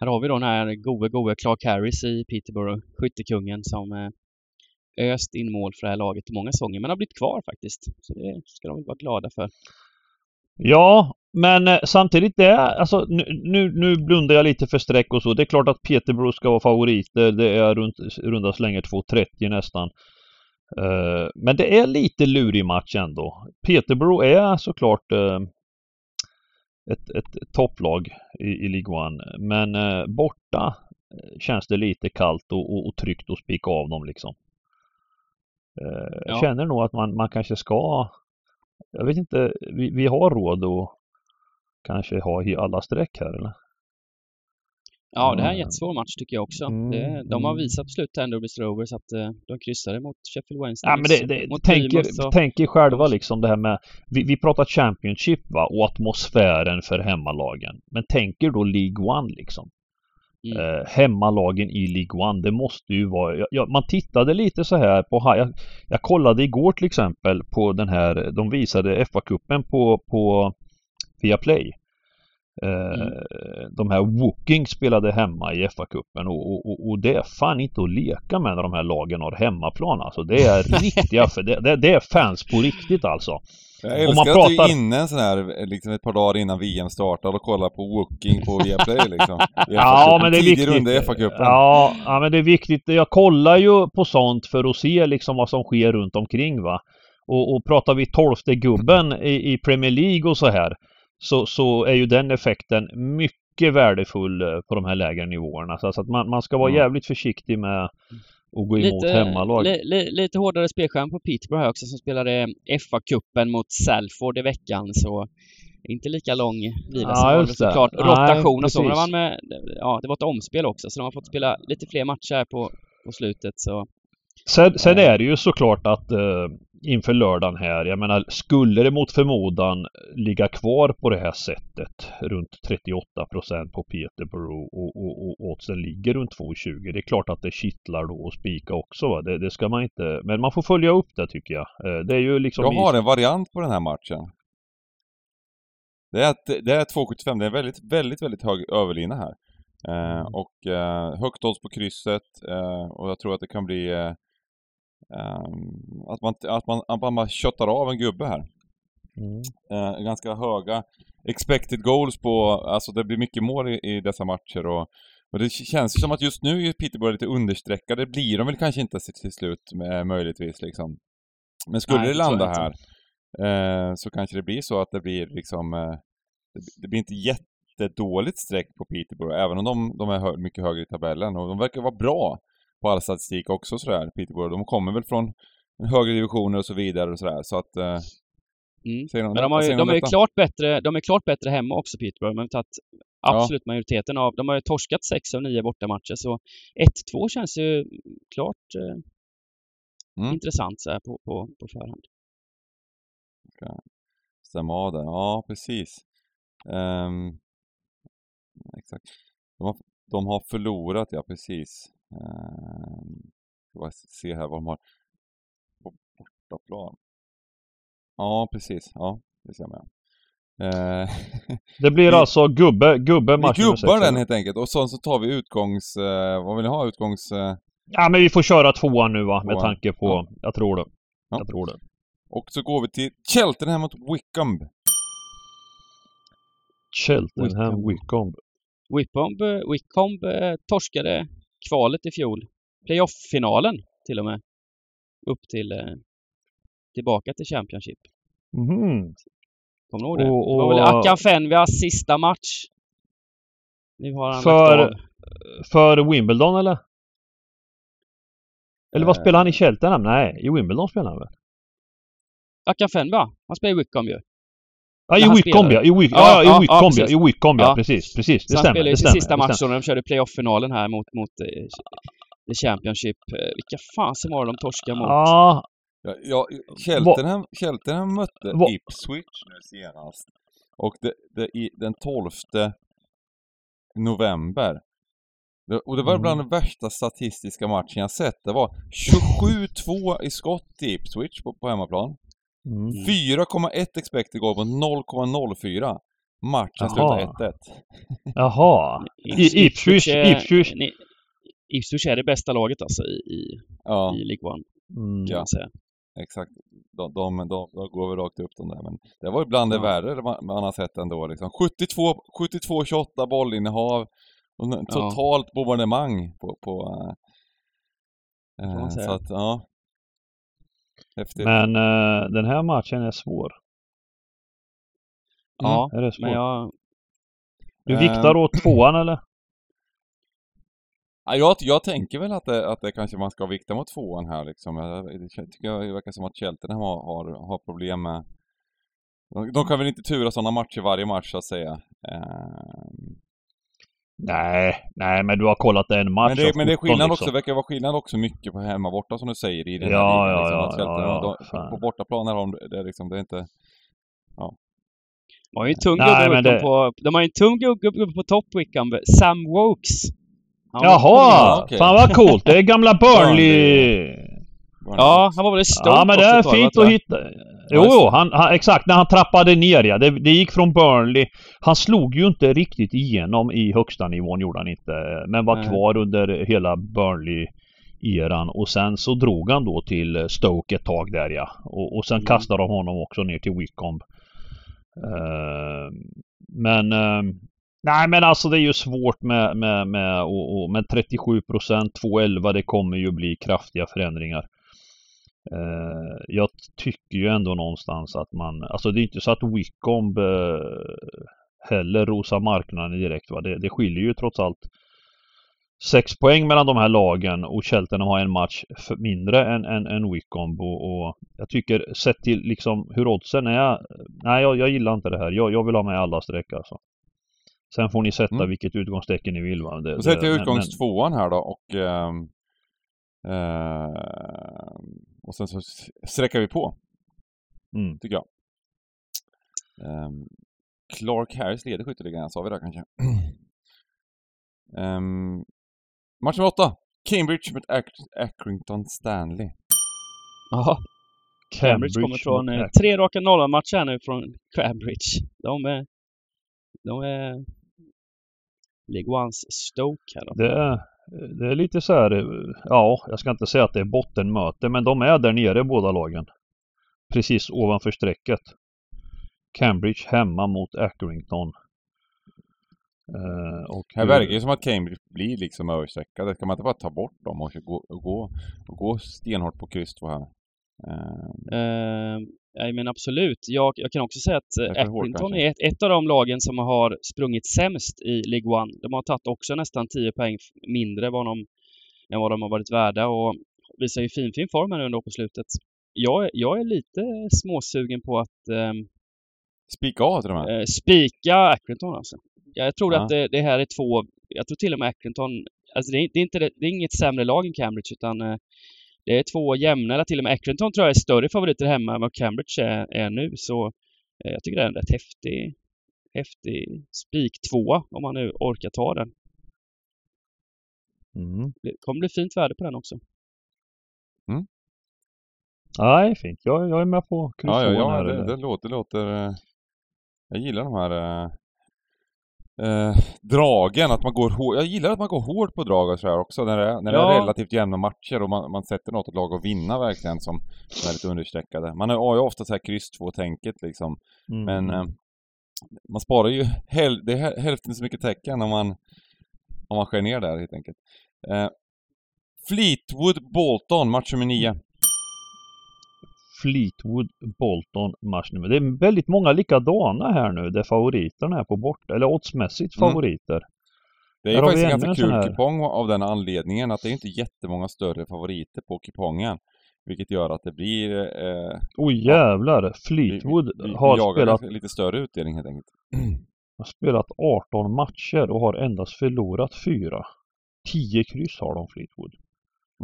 Här har vi då den här gode, gode Clark Harris i Peterborough, skyttekungen som eh, öst in mål för det här laget i många säsonger, men har blivit kvar faktiskt. Så det ska de vara glada för.
Ja, men eh, samtidigt det är, alltså nu, nu, nu blundar jag lite för streck och så. Det är klart att Peterborough ska vara favoriter. Det är runt, runda slängar 2.30 nästan. Uh, men det är lite lurig match ändå. Peterborough är såklart uh, ett, ett topplag i, i League One. Men uh, borta känns det lite kallt och, och, och tryggt att spika av dem liksom. Ja. Jag känner nog att man, man kanske ska jag vet inte, vi, vi har råd att kanske ha i alla streck här eller?
Ja, det här är en jättesvår match tycker jag också. Mm, det, de har visat på slutet ändå, Bristol Rovers, att uh, de kryssade mot Sheffield Wednesday.
Ja, men det, det, mot tänker, och... tänker själva liksom det här med, vi, vi pratar Championship va, och atmosfären för hemmalagen. Men tänker då League One liksom. Mm. Eh, hemmalagen i League One, det måste ju vara... Ja, man tittade lite så här på... Jag, jag kollade igår till exempel på den här... De visade FA-cupen på, på Viaplay. Eh, mm. De här Woking spelade hemma i FA-cupen och, och, och, det är fan inte att leka med när de här lagen har hemmaplan alltså. Det är riktiga... det, det, det är fans på riktigt alltså.
Jag älskar man pratar... att du är inne en sån här, liksom ett par dagar innan VM startar och kollar på Woking på Viaplay liksom.
ja, men det är viktigt.
Runda FA-cupen.
Ja, ja, men det är viktigt. Jag kollar ju på sånt för att se liksom vad som sker runt omkring va. Och, och pratar vi tolfte gubben i, i Premier League och så här så, så är ju den effekten mycket värdefull eh, på de här lägre nivåerna. Så att man, man ska vara jävligt försiktig med och gå emot lite, hemmalag.
Li, li, lite hårdare spelskärm på Peterborough här också som spelade FA-cupen mot Salford i veckan så inte lika lång vila ja, som såklart. Rotation och så. Men man med, ja, det var ett omspel också så de har fått spela lite fler matcher här på, på slutet så
Sen, sen, är det ju såklart att eh, inför lördagen här, jag menar skulle det mot förmodan ligga kvar på det här sättet runt 38% på Peterborough och, och, och oddsen ligger runt 2,20. Det är klart att det kittlar då att spika också. Det, det, ska man inte, men man får följa upp det tycker jag. Eh, det är ju liksom...
Jag har en variant på den här matchen. Det är, det är 2,75. Det är väldigt, väldigt, väldigt hög överlina här. Eh, mm. och eh, högt odds på krysset eh, och jag tror att det kan bli Um, att, man, att, man, att man bara köttar av en gubbe här. Mm. Uh, ganska höga expected goals på, alltså det blir mycket mål i, i dessa matcher och, och det känns som att just nu är Peterborough lite understreckade. Det blir de väl kanske inte till slut med, möjligtvis liksom. Men skulle Nej, det landa här uh, så kanske det blir så att det blir liksom, uh, det, det, blir inte jättedåligt streck på Peterborough, även om de, de är hö mycket högre i tabellen och de verkar vara bra på all statistik också sådär, Peterborough. De kommer väl från högre divisioner och så vidare och sådär, så att... Eh,
mm. Men de, har ju, de, är klart bättre, de är klart bättre hemma också, Peterborough. De har tagit absolut ja. majoriteten av... De har ju torskat sex av nio bortamatcher, så 1-2 känns ju klart eh, mm. intressant så här på, på, på förhand.
Ska stämma av det. Ja, precis. Um, exakt. De har, de har förlorat, ja precis. Uh, ska se här vad de har på bortaplan. Ja, precis. Ja, det ser man.
Uh, det blir alltså gubbe, gubbe
match Vi gubbar den helt enkelt och sen så tar vi utgångs... Uh, vad vill ni ha? Utgångs... Uh...
Ja, men vi får köra tvåan nu va, med tvåan. tanke på... Ja. Jag tror det. Ja. Jag tror det.
Och så går vi till Cheltenham mot Wickham.
Cheltenham, Wickham.
Wickham, Wickham torskade kvalet i fjol. Playoff-finalen till och med. Upp till eh, tillbaka till Championship.
Mm.
Kommer du ihåg det? Och, och, det var väl Akan Fenvias sista match. Nu har han
för, för Wimbledon eller? Eller vad äh... spelar han i Cheltenham? Nej, i Wimbledon spelar han väl?
Akan Fenva? Han spelar i Wickham ju.
Ja, i Wickham ja. I Wickham ja, ja, ja, ja, I Wickham ja. Precis, precis. Det
så
stämmer. Han
spelade
ju sin
sista match när de körde playoff-finalen här mot, mot The Championship. Uh, vilka fasen var det de torskade mot?
Ja.
Ja, Cheltenham, Cheltenham mötte Va? Ipswich nu senast. Och det, det, i, den 12 november. Det, och det var mm. bland den värsta statistiska matchen jag sett. Det var 27-2 i skott i Ipswich på, på hemmaplan. Mm. 4,1 expected goal mot 0,04. Matchen slutade 1-1.
Jaha. Ipswich, Ipswich.
Ipswich är det bästa laget alltså i, i, ja. i League One.
Mm.
Ja. Exakt. De, de, de, de går väl rakt upp de där. Men det var ju bland det
Ja.
värre man, man har sett ändå. Liksom. 72, 72-28 bollinnehav. Och en
Ja.
totalt bombardemang på... på
säga.
så att, ja. Häftigt.
Men eh, den här matchen är svår.
Ja,
Är det svår?
men jag...
Du
Eh,
viktar åt tvåan eller?
Ja, jag, jag tänker väl att det, att det kanske man ska vikta mot tvåan här liksom. Jag, det tycker jag det verkar som att Cheltenham har, har, har problem med... De, de kan väl inte tura sådana matcher varje match så att säga. Eh,
Nej, nej men du har kollat en match
men det, men det är
17
skillnad
liksom.
också, verkar vara skillnad också mycket på hemma borta som du säger i den här
Ja,
ligan,
ja,
liksom,
ja, ja, ja,
de,
fan.
På bortaplan är de, det är liksom, det är inte...
De har ju en tung gubbe
det-
på... De har ju en tung gubbe på topp, Wickham. Sam Wokes. Han
Jaha!
okej.
Fan vad coolt! Det är gamla Burnley!
Ja, han var väl i Stoke
Ja men det är fint att hitta. Jo, jo, han, han, exakt när han trappade ner ja. Det, det gick från Burnley. Han slog ju inte riktigt igenom i högsta nivån gjorde han inte. Men var
Nej.
kvar under hela Burnley-eran. Och sen så drog han då till Stoke ett tag där ja. Och, och sen
Mm.
kastade de honom också ner till Wycombe. Eh, men eh, Nej men alltså det är ju svårt med, med, med, och, och, med 37 procent, 2,11 det kommer ju bli kraftiga förändringar. Eh, jag tycker ju ändå någonstans att man, alltså det är inte så att eh, heller rosar marknaden direkt va. Det, det skiljer ju trots allt sex poäng mellan de här lagen och Cheltenham har en match mindre än, än, än Wycombe och, och jag tycker sett till liksom hur oddsen är, nej jag, jag gillar inte det här. Jag, jag vill ha med alla streck alltså. Sen får ni sätta
Mm.
vilket utgångstecken ni vill va. Det,
Då sätter jag
men-
utgångstvåan här då och... ehm, ehm, och sen så sträcker vi på,
mm.
tycker jag. Ehm, Clark Harris leder skytteligan, sa vi det kanske? um, match nummer åtta. Cambridge mot Ac- Accrington Stanley.
Jaha. Cambridge kommer från eh, tre raka nollamatcher här nu från Cambridge. De är... De är... League Ones Stoke här då.
Det är, det är lite så här, eh, ja, jag ska inte säga att det är bottenmöte, men de är där nere båda lagen. Precis ovanför strecket. Cambridge hemma mot Accrington. Eh, och
Här verkar det som att Cambridge blir liksom överstreckade. Ska man inte bara ta bort dem och gå, och gå, och gå stenhårt på kryss två här? Ehm,
Eh, nej men absolut. Jag, jag kan också säga att eh, Accrington är ett, ett av de lagen som har sprungit sämst i League One. De har tagit också nästan 10 poäng mindre vad de, än vad de har varit värda och visar ju fin, fin form här nu ändå på slutet. Jag, är- jag är lite småsugen på att ehm,
Spika av till de här.
eh, spika Accrington alltså. Jag tror
Ja.
att det, det här är två, jag tror till och med Accrington, alltså det är, det är inte det, det är inget sämre lag än Cambridge utan eh, det är två jämna, eller till och med Accrington tror jag är större favoriter hemma än vad Cambridge är, är nu så eh, jag tycker det är en rätt häftig, häftig spik tvåa om man nu orkar ta den.
Mm.
Det kommer bli fint värde på den också.
Nej, fint. Jag, jag är med på kryss
Ja, ja, ja det, det låter, det låter... eh, Jag gillar de här eh, dragen, att man går hårt. Jag gillar att man går hårt på drag och sådär också, när det, är- när det
Ja.
är relativt jämna matcher och man, man sätter något lag att vinna verkligen som, är lite understreckade. Man har ju ofta så här kryss 2-tänket liksom,
Mm.
men eh, man sparar ju häl, det är häl- hälften så mycket tecken om man, om man skär ner där helt enkelt. Eh, Fleetwood Bolton, match nummer 9.
Fleetwood, Bolton, matchnummer. Det är väldigt många likadana här nu där favoriterna är på bort eller oddsmässigt
Mm.
favoriter.
Det är ju
har
faktiskt
vi
en ganska kul
här.
kupong av den anledningen att det är inte jättemånga större favoriter på kupongen. Vilket gör att det blir... Eh,
Oj jävlar!
vi,
Fleetwood
vi, vi
har
jagar
spelat,
lite större utdelning helt enkelt.
har spelat 18 matcher och har endast förlorat 4. 10 kryss har de Fleetwood.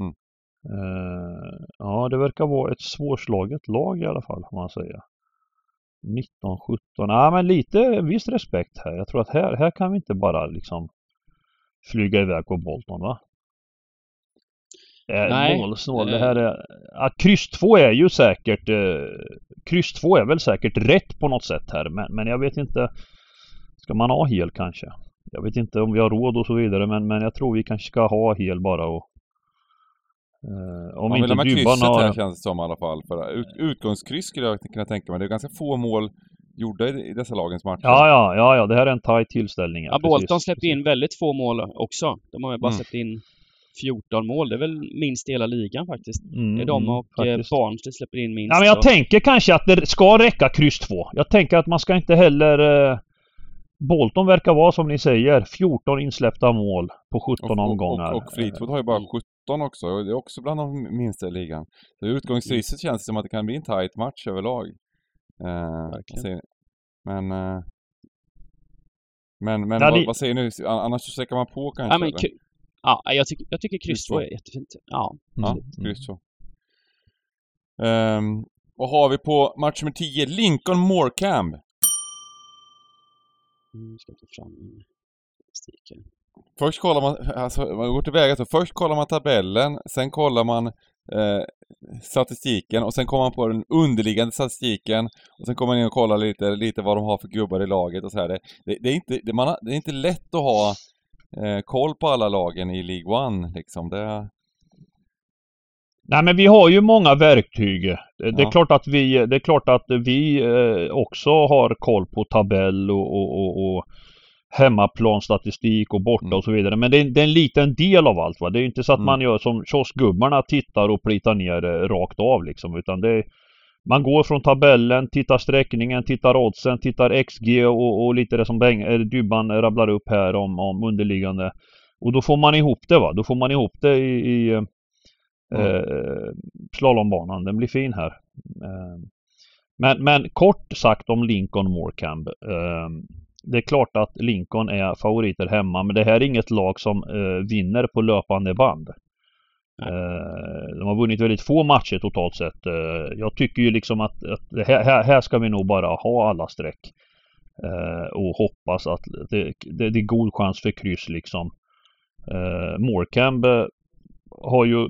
Mm.
Eh, ja, det verkar vara ett svårslaget lag i alla fall, får man säga. 19, 17. Ja, men lite viss respekt här. Jag tror att här, här kan vi inte bara liksom flyga iväg på Bolton, va? Eh,
Nej,
målsnål.
eh.
Det här är... Ja, kryss 2 är ju säkert... Eh, kryss 2 är väl säkert rätt på något sätt här, men, men jag vet inte... Ska man ha hel kanske? Jag vet inte om vi har råd och så vidare, men, men jag tror vi kanske ska ha hel bara och... Eh, om
Man vill
inte
ha med krysset
har...
här känns det som i alla fall. För ut, utgångskryss skulle jag kunna tänka mig. Det är ganska få mål gjorda i, i dessa lagens matcher.
Ja, ja, ja, ja, det här är en tight tillställning.
Ja, Bolton släppte in väldigt få mål också. De har ju bara
Mm.
släppt in 14 mål. Det är väl minst i hela ligan faktiskt.
Mm,
Det är de
mm,
och eh,
faktiskt.
Barnsley släpper in minst.
Ja, men jag
och-
tänker kanske att det ska räcka kryss 2. Jag tänker att man ska inte heller... Eh, Bolton verkar vara som ni säger, 14 insläppta mål på 17
och,
omgångar.
och, och Fleetwood har ju bara 17 också. Och det är också bland de minsta i ligan. Så utgångskrysset känns det som att det kan bli en tight match överlag. Eh, men... Eh, men, men
Ja,
vad, vad säger ni? An- Annars så sträcker man på kanske?
Ja, men,
eller?
ja, jag, tycker, jag tycker kryss
Kryss
2
två.
är jättefint. Ja.
Ja, kryss så. Um, vad har vi på match nummer 10? Lincoln Morecambe.
Nu ska ta fram min statistik.
Först kollar man, alltså man går tillväga så först kollar man tabellen, sen kollar man eh, statistiken och sen kommer man på den underliggande statistiken och sen kommer man in och kollar lite, lite vad de har för gubbar i laget och så här. Det, det, det är, inte, det, man det är inte lätt att ha eh, koll på alla lagen i League One liksom. Det,
Nej men vi har ju många verktyg. Det, det,
Ja.
är, klart att vi, det är klart att vi eh, också har koll på tabell och, och, och, och hemmaplanstatistik och borta
Mm.
och så vidare. Men det är, det är en liten del av allt. Va? Det är inte så att
Mm.
man gör som kioskgubbarna tittar och plitar ner eh, rakt av liksom. Utan det är, man går från tabellen, tittar sträckningen, tittar oddsen, tittar XG och, och lite det som Beng, eh, Dybban rabblar upp här om, om underliggande. Och då får man ihop det va. Då får man ihop det i, i
Mm.
eh, slalombanan. Den blir fin här. Eh, men, men kort sagt om Lincoln Morecambe. Eh, det är klart att Lincoln är favoriter hemma men det här är inget lag som eh, vinner på löpande band. Eh, de har vunnit väldigt få matcher totalt sett. Eh, jag tycker ju liksom att, att här, här, ska vi nog bara ha alla streck. Och hoppas att det, det, det är god chans för kryss liksom. Eh, Morecambe har ju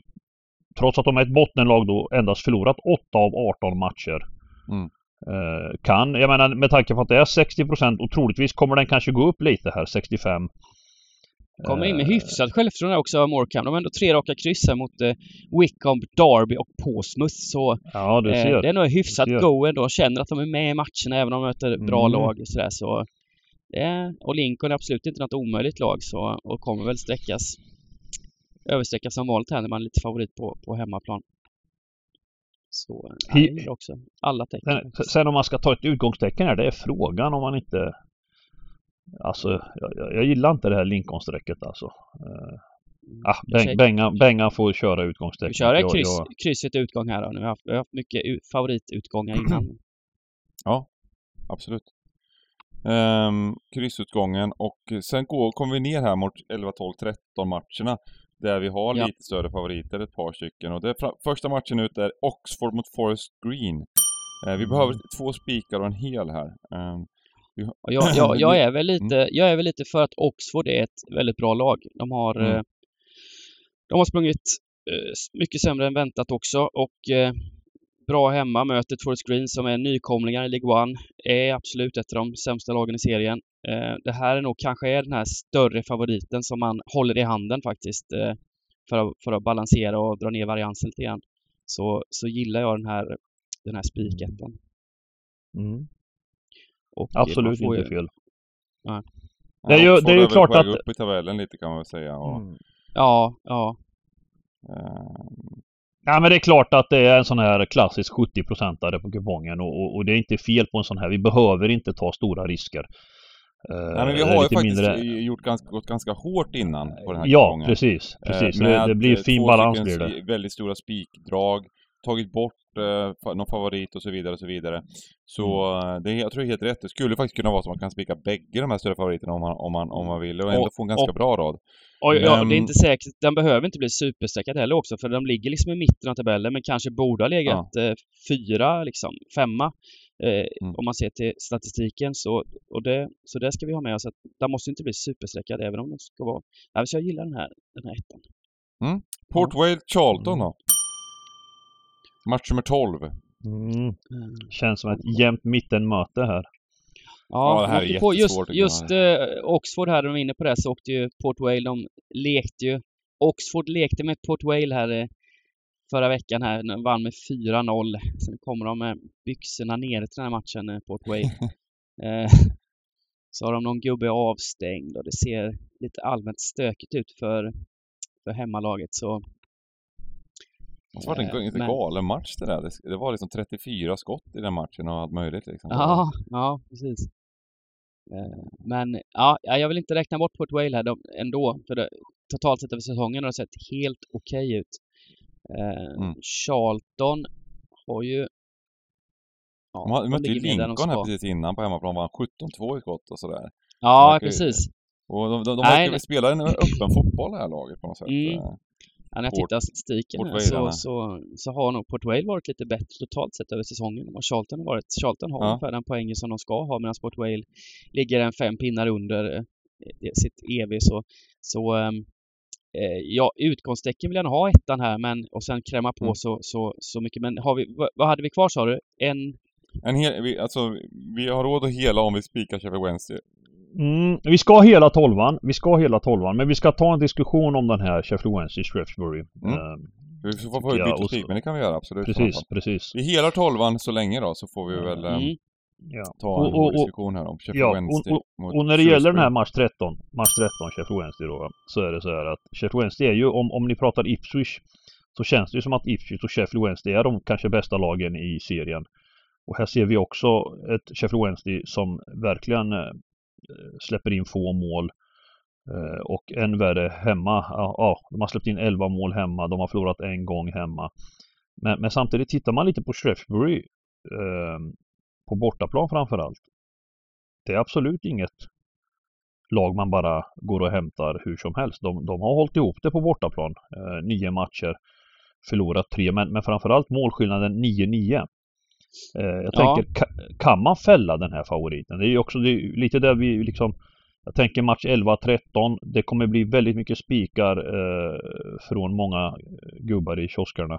trots att de är ett bottenlag då endast förlorat 8 av 18 matcher.
Mm.
Eh, kan, jag menar med tanke på att det är 60% och troligtvis kommer den kanske gå upp lite här, 65.
Kommer in med
Eh,
hyfsat självförtroende också av Morecambe. De har ändå tre raka kryss här mot eh, Wickham, Derby och Portsmouth. Så
Ja, du
eh,
ser.
det är nog hyfsat go ändå. Känner att de är med i matcherna även om de möter bra
Mm.
lag och sådär. Så, är, och Lincoln är absolut inte något omöjligt lag så, och kommer väl sträckas översträckas som vanligt här när man är lite favorit på, på hemmaplan. Så jag gillar också alla tecken.
Sen, sen om man ska ta ett utgångstecken här, det är frågan om man inte... Alltså, jag, jag- jag gillar inte det här Lincoln-strecket alltså. Eh, ah,
Jag
Beng,
säger-
Benga, Benga får köra utgångstecken.
Vi kör
Jag-
kryss,
jag-
krysset utgång här då. Nu har haft, vi har haft mycket ut, favoritutgångar innan.
absolut. Um, kryssutgången och sen går, kommer vi ner här mot 11, 12, 13 matcherna. Där vi har
Ja.
lite större favoriter, ett par stycken. Och det är första matchen ut är Oxford mot Forest Green. Eh, vi behöver två spikar och en hel här. Ehm, vi
jag, jag, jag, är väl
Mm.
lite, jag är väl lite för att Oxford är ett väldigt bra lag. De har,
Mm.
eh, de har sprungit eh, mycket sämre än väntat också och eh, bra hemma. Mötet Forest Green som är nykomlingar i League One är absolut ett av de sämsta lagen i serien. Eh, det här är nog kanske är den här större favoriten som man håller i handen faktiskt eh, för, att, för att balansera och dra ner variansen lite grann. Så, så gillar jag den här, den här spikettan.
Mm.
Eh,
Absolut
får ju-
inte fel.
ja,
det är ju- det är ju klart att-
upp i tabellen lite kan man väl säga. Och,
Mm.
Ja, ja.
ehm,
Ja men det är klart att det är en sån här klassisk 70-procentare på kupongen och, och, och det är inte fel på en sån här. Vi behöver inte ta stora risker. Eh,
Nej men vi har ju faktiskt
mindre-
gjort ganska, gått ganska hårt innan på den här
Ja,
kupongen.
precis.
Eh,
precis.
Med
det, det blir
eh,
fin balans blir det.
väldigt stora spikdrag, tagit bort eh, någon favorit och så vidare och så vidare. Så
Mm.
eh, det jag tror det är helt rätt. Det skulle faktiskt kunna vara så att man kan spika bägge de här större favoriterna om man, om man, om man vill och ändå
Och-
få en ganska
och-
bra rad.
Och ja,
Men-
det är inte säkert. Den behöver inte bli superstreckad heller också för de ligger liksom i mitten av tabellen men kanske borde ha legat eh, fyra, liksom, femma. Eh,
Mm.
Om man ser till statistiken så, och det, så det ska vi ha med oss att den måste inte bli superstreckad även om den ska vara... Ja, så jag gillar den här, den här ettan.
Port Vale Charlton
Mm.
då? Match nummer 12.
Mm. Känns som ett jämnt mittenmöte här.
Ja, det här är
på Just, just eh, Oxford här, de var inne på det, så åkte ju Port Vale, de lekte ju... Oxford lekte med Port Vale här eh, förra veckan här, vann med 4-0. Sen kommer de med byxorna ner till den här matchen, eh, Port Vale. eh, så har de någon gubbe avstängd och det ser lite allmänt stökigt ut för, för hemmalaget. Så,
Det var en
eh,
lite
men-
galen match det där. Det, det var liksom 34 skott i den matchen och allt möjligt liksom.
Ja, ja precis. Eh, Men ja, ja, jag vill inte räkna bort Port Vale här ändå. För det, totalt sett över säsongen har det sett helt okej ut. Eh,
Mm.
Charlton har ju... Ja,
De har- de mötte ju Lincoln här precis innan på hemmaplan, vann 17-2 i skott och sådär.
Ja,
ju-
precis.
Och de, de, de
Nej,
verkar
nej.
spela en öppen fotboll det här laget på något sätt.
Mm.
Eh,
Ja, när jag tittar statistiken
Port
här så, så, så har nog Port Vale varit lite bättre totalt sett över säsongen än vad Charlton har varit. Charlton har
Ja.
ungefär den poängen som de ska ha medan Port Vale ligger en fem pinnar under eh, sitt EV. Så, så ehm, eh, ja, utgångstecken vill jag nog ha ettan här men och sen kräma på
Mm.
så, så, så mycket. Men har vi, vad, vad hade vi kvar sa du? En...
En hel, vi, alltså, vi har råd att hela om vi spikar Sheffield Wednesday.
Mm, vi ska hela tolvan. Vi ska hela tolvan. Men vi ska ta en diskussion om den här Sheffield Wednesday Shrewsbury.
Mm.
Eh,
Vi får få byta spik, men det kan vi göra absolut.
precis, precis.
Vi helar tolvan så länge då, så får vi väl eh,
Mm.
Ja.
ta
Och-
en
och- och-
diskussion här om Sheffield
Ja,
Wednesday
och,
mot
och när det gäller den här
Shrewsbury.
match 13, match 13 Sheffield Wednesday då, så är det så här att Sheffield Wednesday är ju, om, om ni pratar Ipswich, så känns det ju som att Ipswich och Sheffield Wednesday är de kanske bästa lagen i serien. Och här ser vi också ett Sheffield Wednesday som verkligen eh, släpper in få mål. Eh, och än värre hemma. Ja, ja, de har släppt in 11 mål hemma. De har förlorat en gång hemma. Men, men samtidigt tittar man lite på Shrewsbury eh, på bortaplan framförallt. Det är absolut inget lag man bara går och hämtar hur som helst. De, de har hållit ihop det på bortaplan. Eh, nio matcher, förlorat tre, men, men framförallt målskillnaden 9-9. Eh, jag
Ja.
tänker, ka, kan man fälla den här favoriten? Det är ju också det är lite där vi liksom jag tänker match 11-13. Det kommer bli väldigt mycket spikar eh, från många gubbar i kioskerna.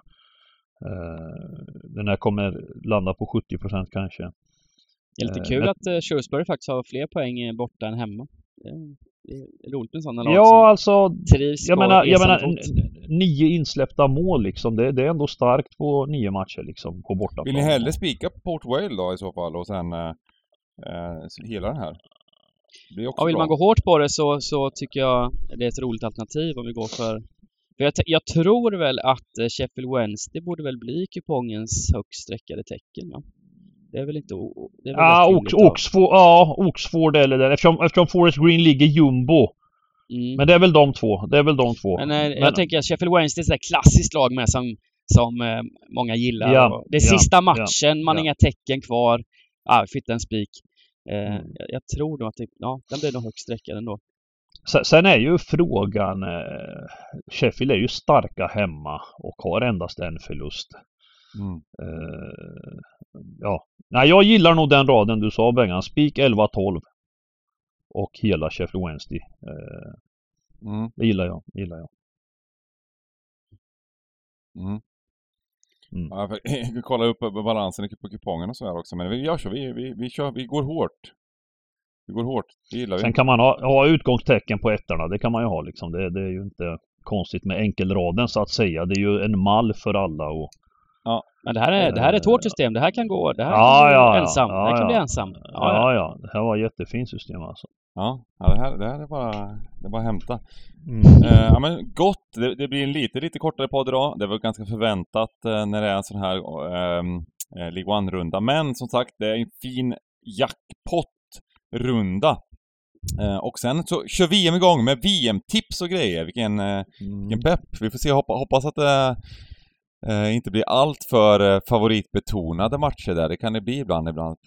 Eh, den här kommer landa på 70% kanske.
Det är lite
Eh,
kul
men-
att eh, Shrewsbury faktiskt har fler poäng borta än hemma. Det är, roligt med sådana lag
Ja,
som
alltså
trivs
jag menar, jag menar nio insläppta mål liksom. Det, det är ändå starkt på nio matcher liksom på bortaplan.
Vill ni hellre spika Port Vale då i så fall och sen eh, hela den här? Det är också
Ja, vill
bra.
man gå hårt på det så, så tycker jag det är ett roligt alternativ om vi går för... för jag, jag tror väl att eh, Sheffield Wednesday borde väl bli kupongens högst sträckade tecken va? Det är väl inte... Det väl rätt
Ox? Oxford, ja, Oxford eller där. Eftersom, eftersom Forest Green ligger jumbo.
Mm.
Men det är väl de två. Det är väl de två.
Men, eh, jag tänker att Sheffield Wednesday är ett klassiskt lag med som, som eh, många gillar.
Ja,
det är
ja,
sista
ja,
matchen, man har inga tecken kvar. Vi fick en spik. Eh,
Mm.
jag, jag tror nog att det, ja, den blir nog högst sträckad ändå.
Sen, är ju frågan... Eh, Sheffield är ju starka hemma och har endast en förlust.
Mm.
Eh, ja. Nej, jag gillar nog den raden du sa Bengan. Spik 11-12. Och hela Sheffield Wednesday. Eh,
Mm.
det gillar jag. Det gillar jag.
Mm.
Mm.
Ja, vi kollar upp balansen på kupongen och så här också, men vi gör så. Vi, vi, vi, kör, vi går hårt. Vi går hårt. Det gillar vi.
Sen kan man ha, ha utgångstecken på ettorna. Det kan man ju ha liksom. Det, det är ju inte konstigt med enkelraden så att säga. Det är ju en mall för alla och
Men det här är, det här är ett hårt system. Det här kan gå, det här
Ja,
kan
ja, ja.
ensam. det här
Ja,
kan bli
ja.
ensam. Ja,
Ja,
ja.
ja. Det här var ett jättefint system alltså.
Ja, ja det, här, det här är bara, det är bara att hämta.
Mm.
Eh, ja men gott! Det, det blir en lite, lite kortare podd idag. Det var ganska förväntat eh, när det är en sån här ehm, eh, League One-runda. Men som sagt, det är en fin jackpot-runda. Eh, och sen så kör VM igång med VM-tips och grejer. Vilken, eh,
Mm.
vilken pepp! Vi får se, hoppa, hoppas att det eh, inte blir allt för eh, favoritbetonade matcher där. Det kan det bli ibland, ibland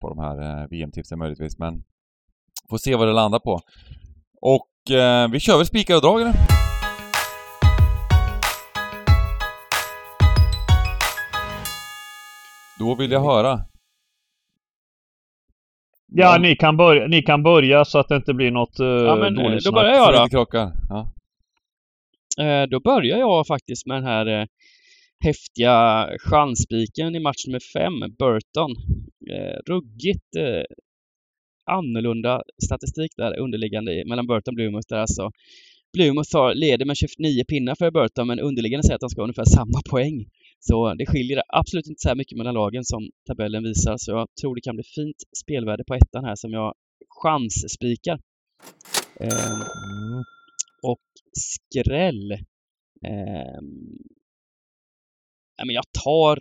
på, de- här eh, VM-tipsen möjligtvis, men får se vad det landar på. Och eh, vi kör väl spikar och drag eller? Då vill jag höra.
Ja, ni kan, börja, ni kan börja så att det inte blir något uh,
Ja, men, eh,
dåligt
då
snack.
börjar jag då.
krockar. Ja.
Eh, då börjar jag faktiskt med den här eh, häftiga chansspiken i match nummer fem, Burton. Eh, ruggigt eh, annorlunda statistik där underliggande i, mellan Burton och Blue där alltså. Plymouth leder med 29 pinnar för Burton men underliggande säger att de ska ha ungefär samma poäng. Så det skiljer absolut inte så här mycket mellan lagen som tabellen visar. Så jag tror det kan bli fint spelvärde på ettan här som jag chansspikar. Eh, och skräll. Eh, men jag tar...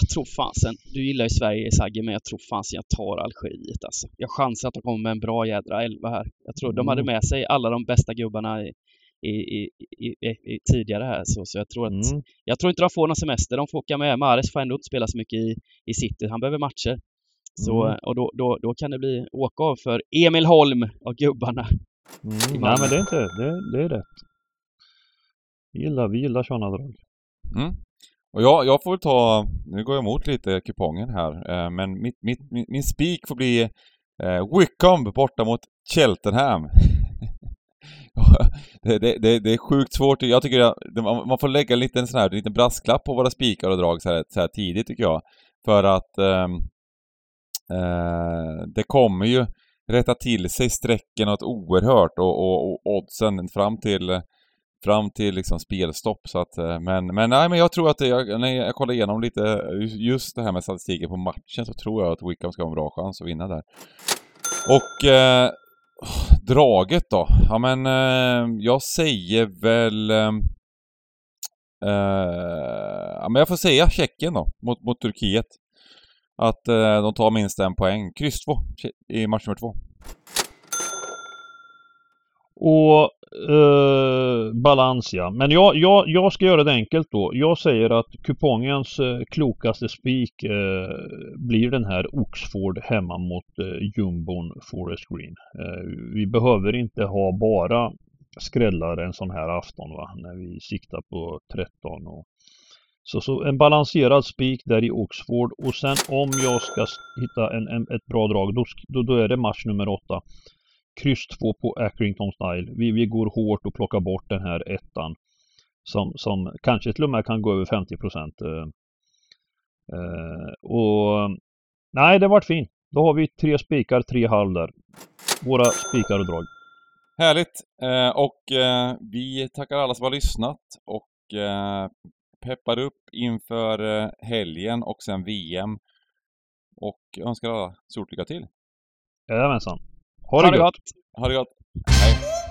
jag tror fansen, du gillar ju Sverige Sagge, men jag tror fansen jag tar Algeriet alltså. Jag chansar att de kommer med en bra jädra elva här. Jag tror de hade
Mm.
med sig alla de bästa gubbarna i, i, i, i, i, i tidigare här så, så jag tror att
Mm.
jag tror inte de får någon semester. De får åka med. Mares får ändå inte spela så mycket i, i city. Han behöver matcher. Så,
Mm.
och då, då, då kan det bli åka av för Emil Holm och gubbarna.
Mm.
i
Nej men det är inte, det, det är rätt. Vi gillar, vi gillar sådana drag.
Mm. Och jag, jag får väl ta, nu går jag emot lite kupongen här, eh, men mitt, mitt, min, min spik får bli eh, Wickham borta mot Cheltenham. Det, det, det, det är sjukt svårt. Jag tycker att man får lägga en liten sån här, en liten brasklapp på våra spikar och drag så här, så här tidigt tycker jag. För att ehm, eh, det kommer ju rätta till sig strecken något oerhört och, och, och oddsen fram till fram till liksom spelstopp så att, eh, men, men nej men jag tror att det, jag, när jag kollar igenom lite just det här med statistiken på matchen så tror jag att Wickham ska ha en bra chans att vinna där. Och eh, oh, draget då? Ja men eh, jag säger väl ehm, eh, ja men jag får säga Tjeckien då, mot, mot Turkiet. Att eh, de tar minst en poäng. Kryss 2 i match nummer två.
Och eh, balans ja. Men jag, jag, jag ska göra det enkelt då. Jag säger att kupongens eh, klokaste spik eh, blir den här Oxford hemma mot eh, jumbon Forest Green. Eh, vi behöver inte ha bara skrällar en sån här afton va, när vi siktar på 13 och så, så en balanserad spik där i Oxford och sen om jag ska hitta en, en, ett bra drag då, då, då är det match nummer 8 kryss 2 på Accrington Style. Vi, vi går hårt och plockar bort den här ettan. Som, som kanske till och med kan gå över 50 procent. Eh, eh, och nej, det vart fint. Då har vi tre spikar, tre halv där. Våra spikar och drag.
Härligt! Eh, och eh, vi tackar alla som har lyssnat och eh, peppar upp inför eh, helgen och sen VM. Och önskar alla stort lycka till.
Jajamensan.
Ha det ha det gott!
Ha det gott! Hej!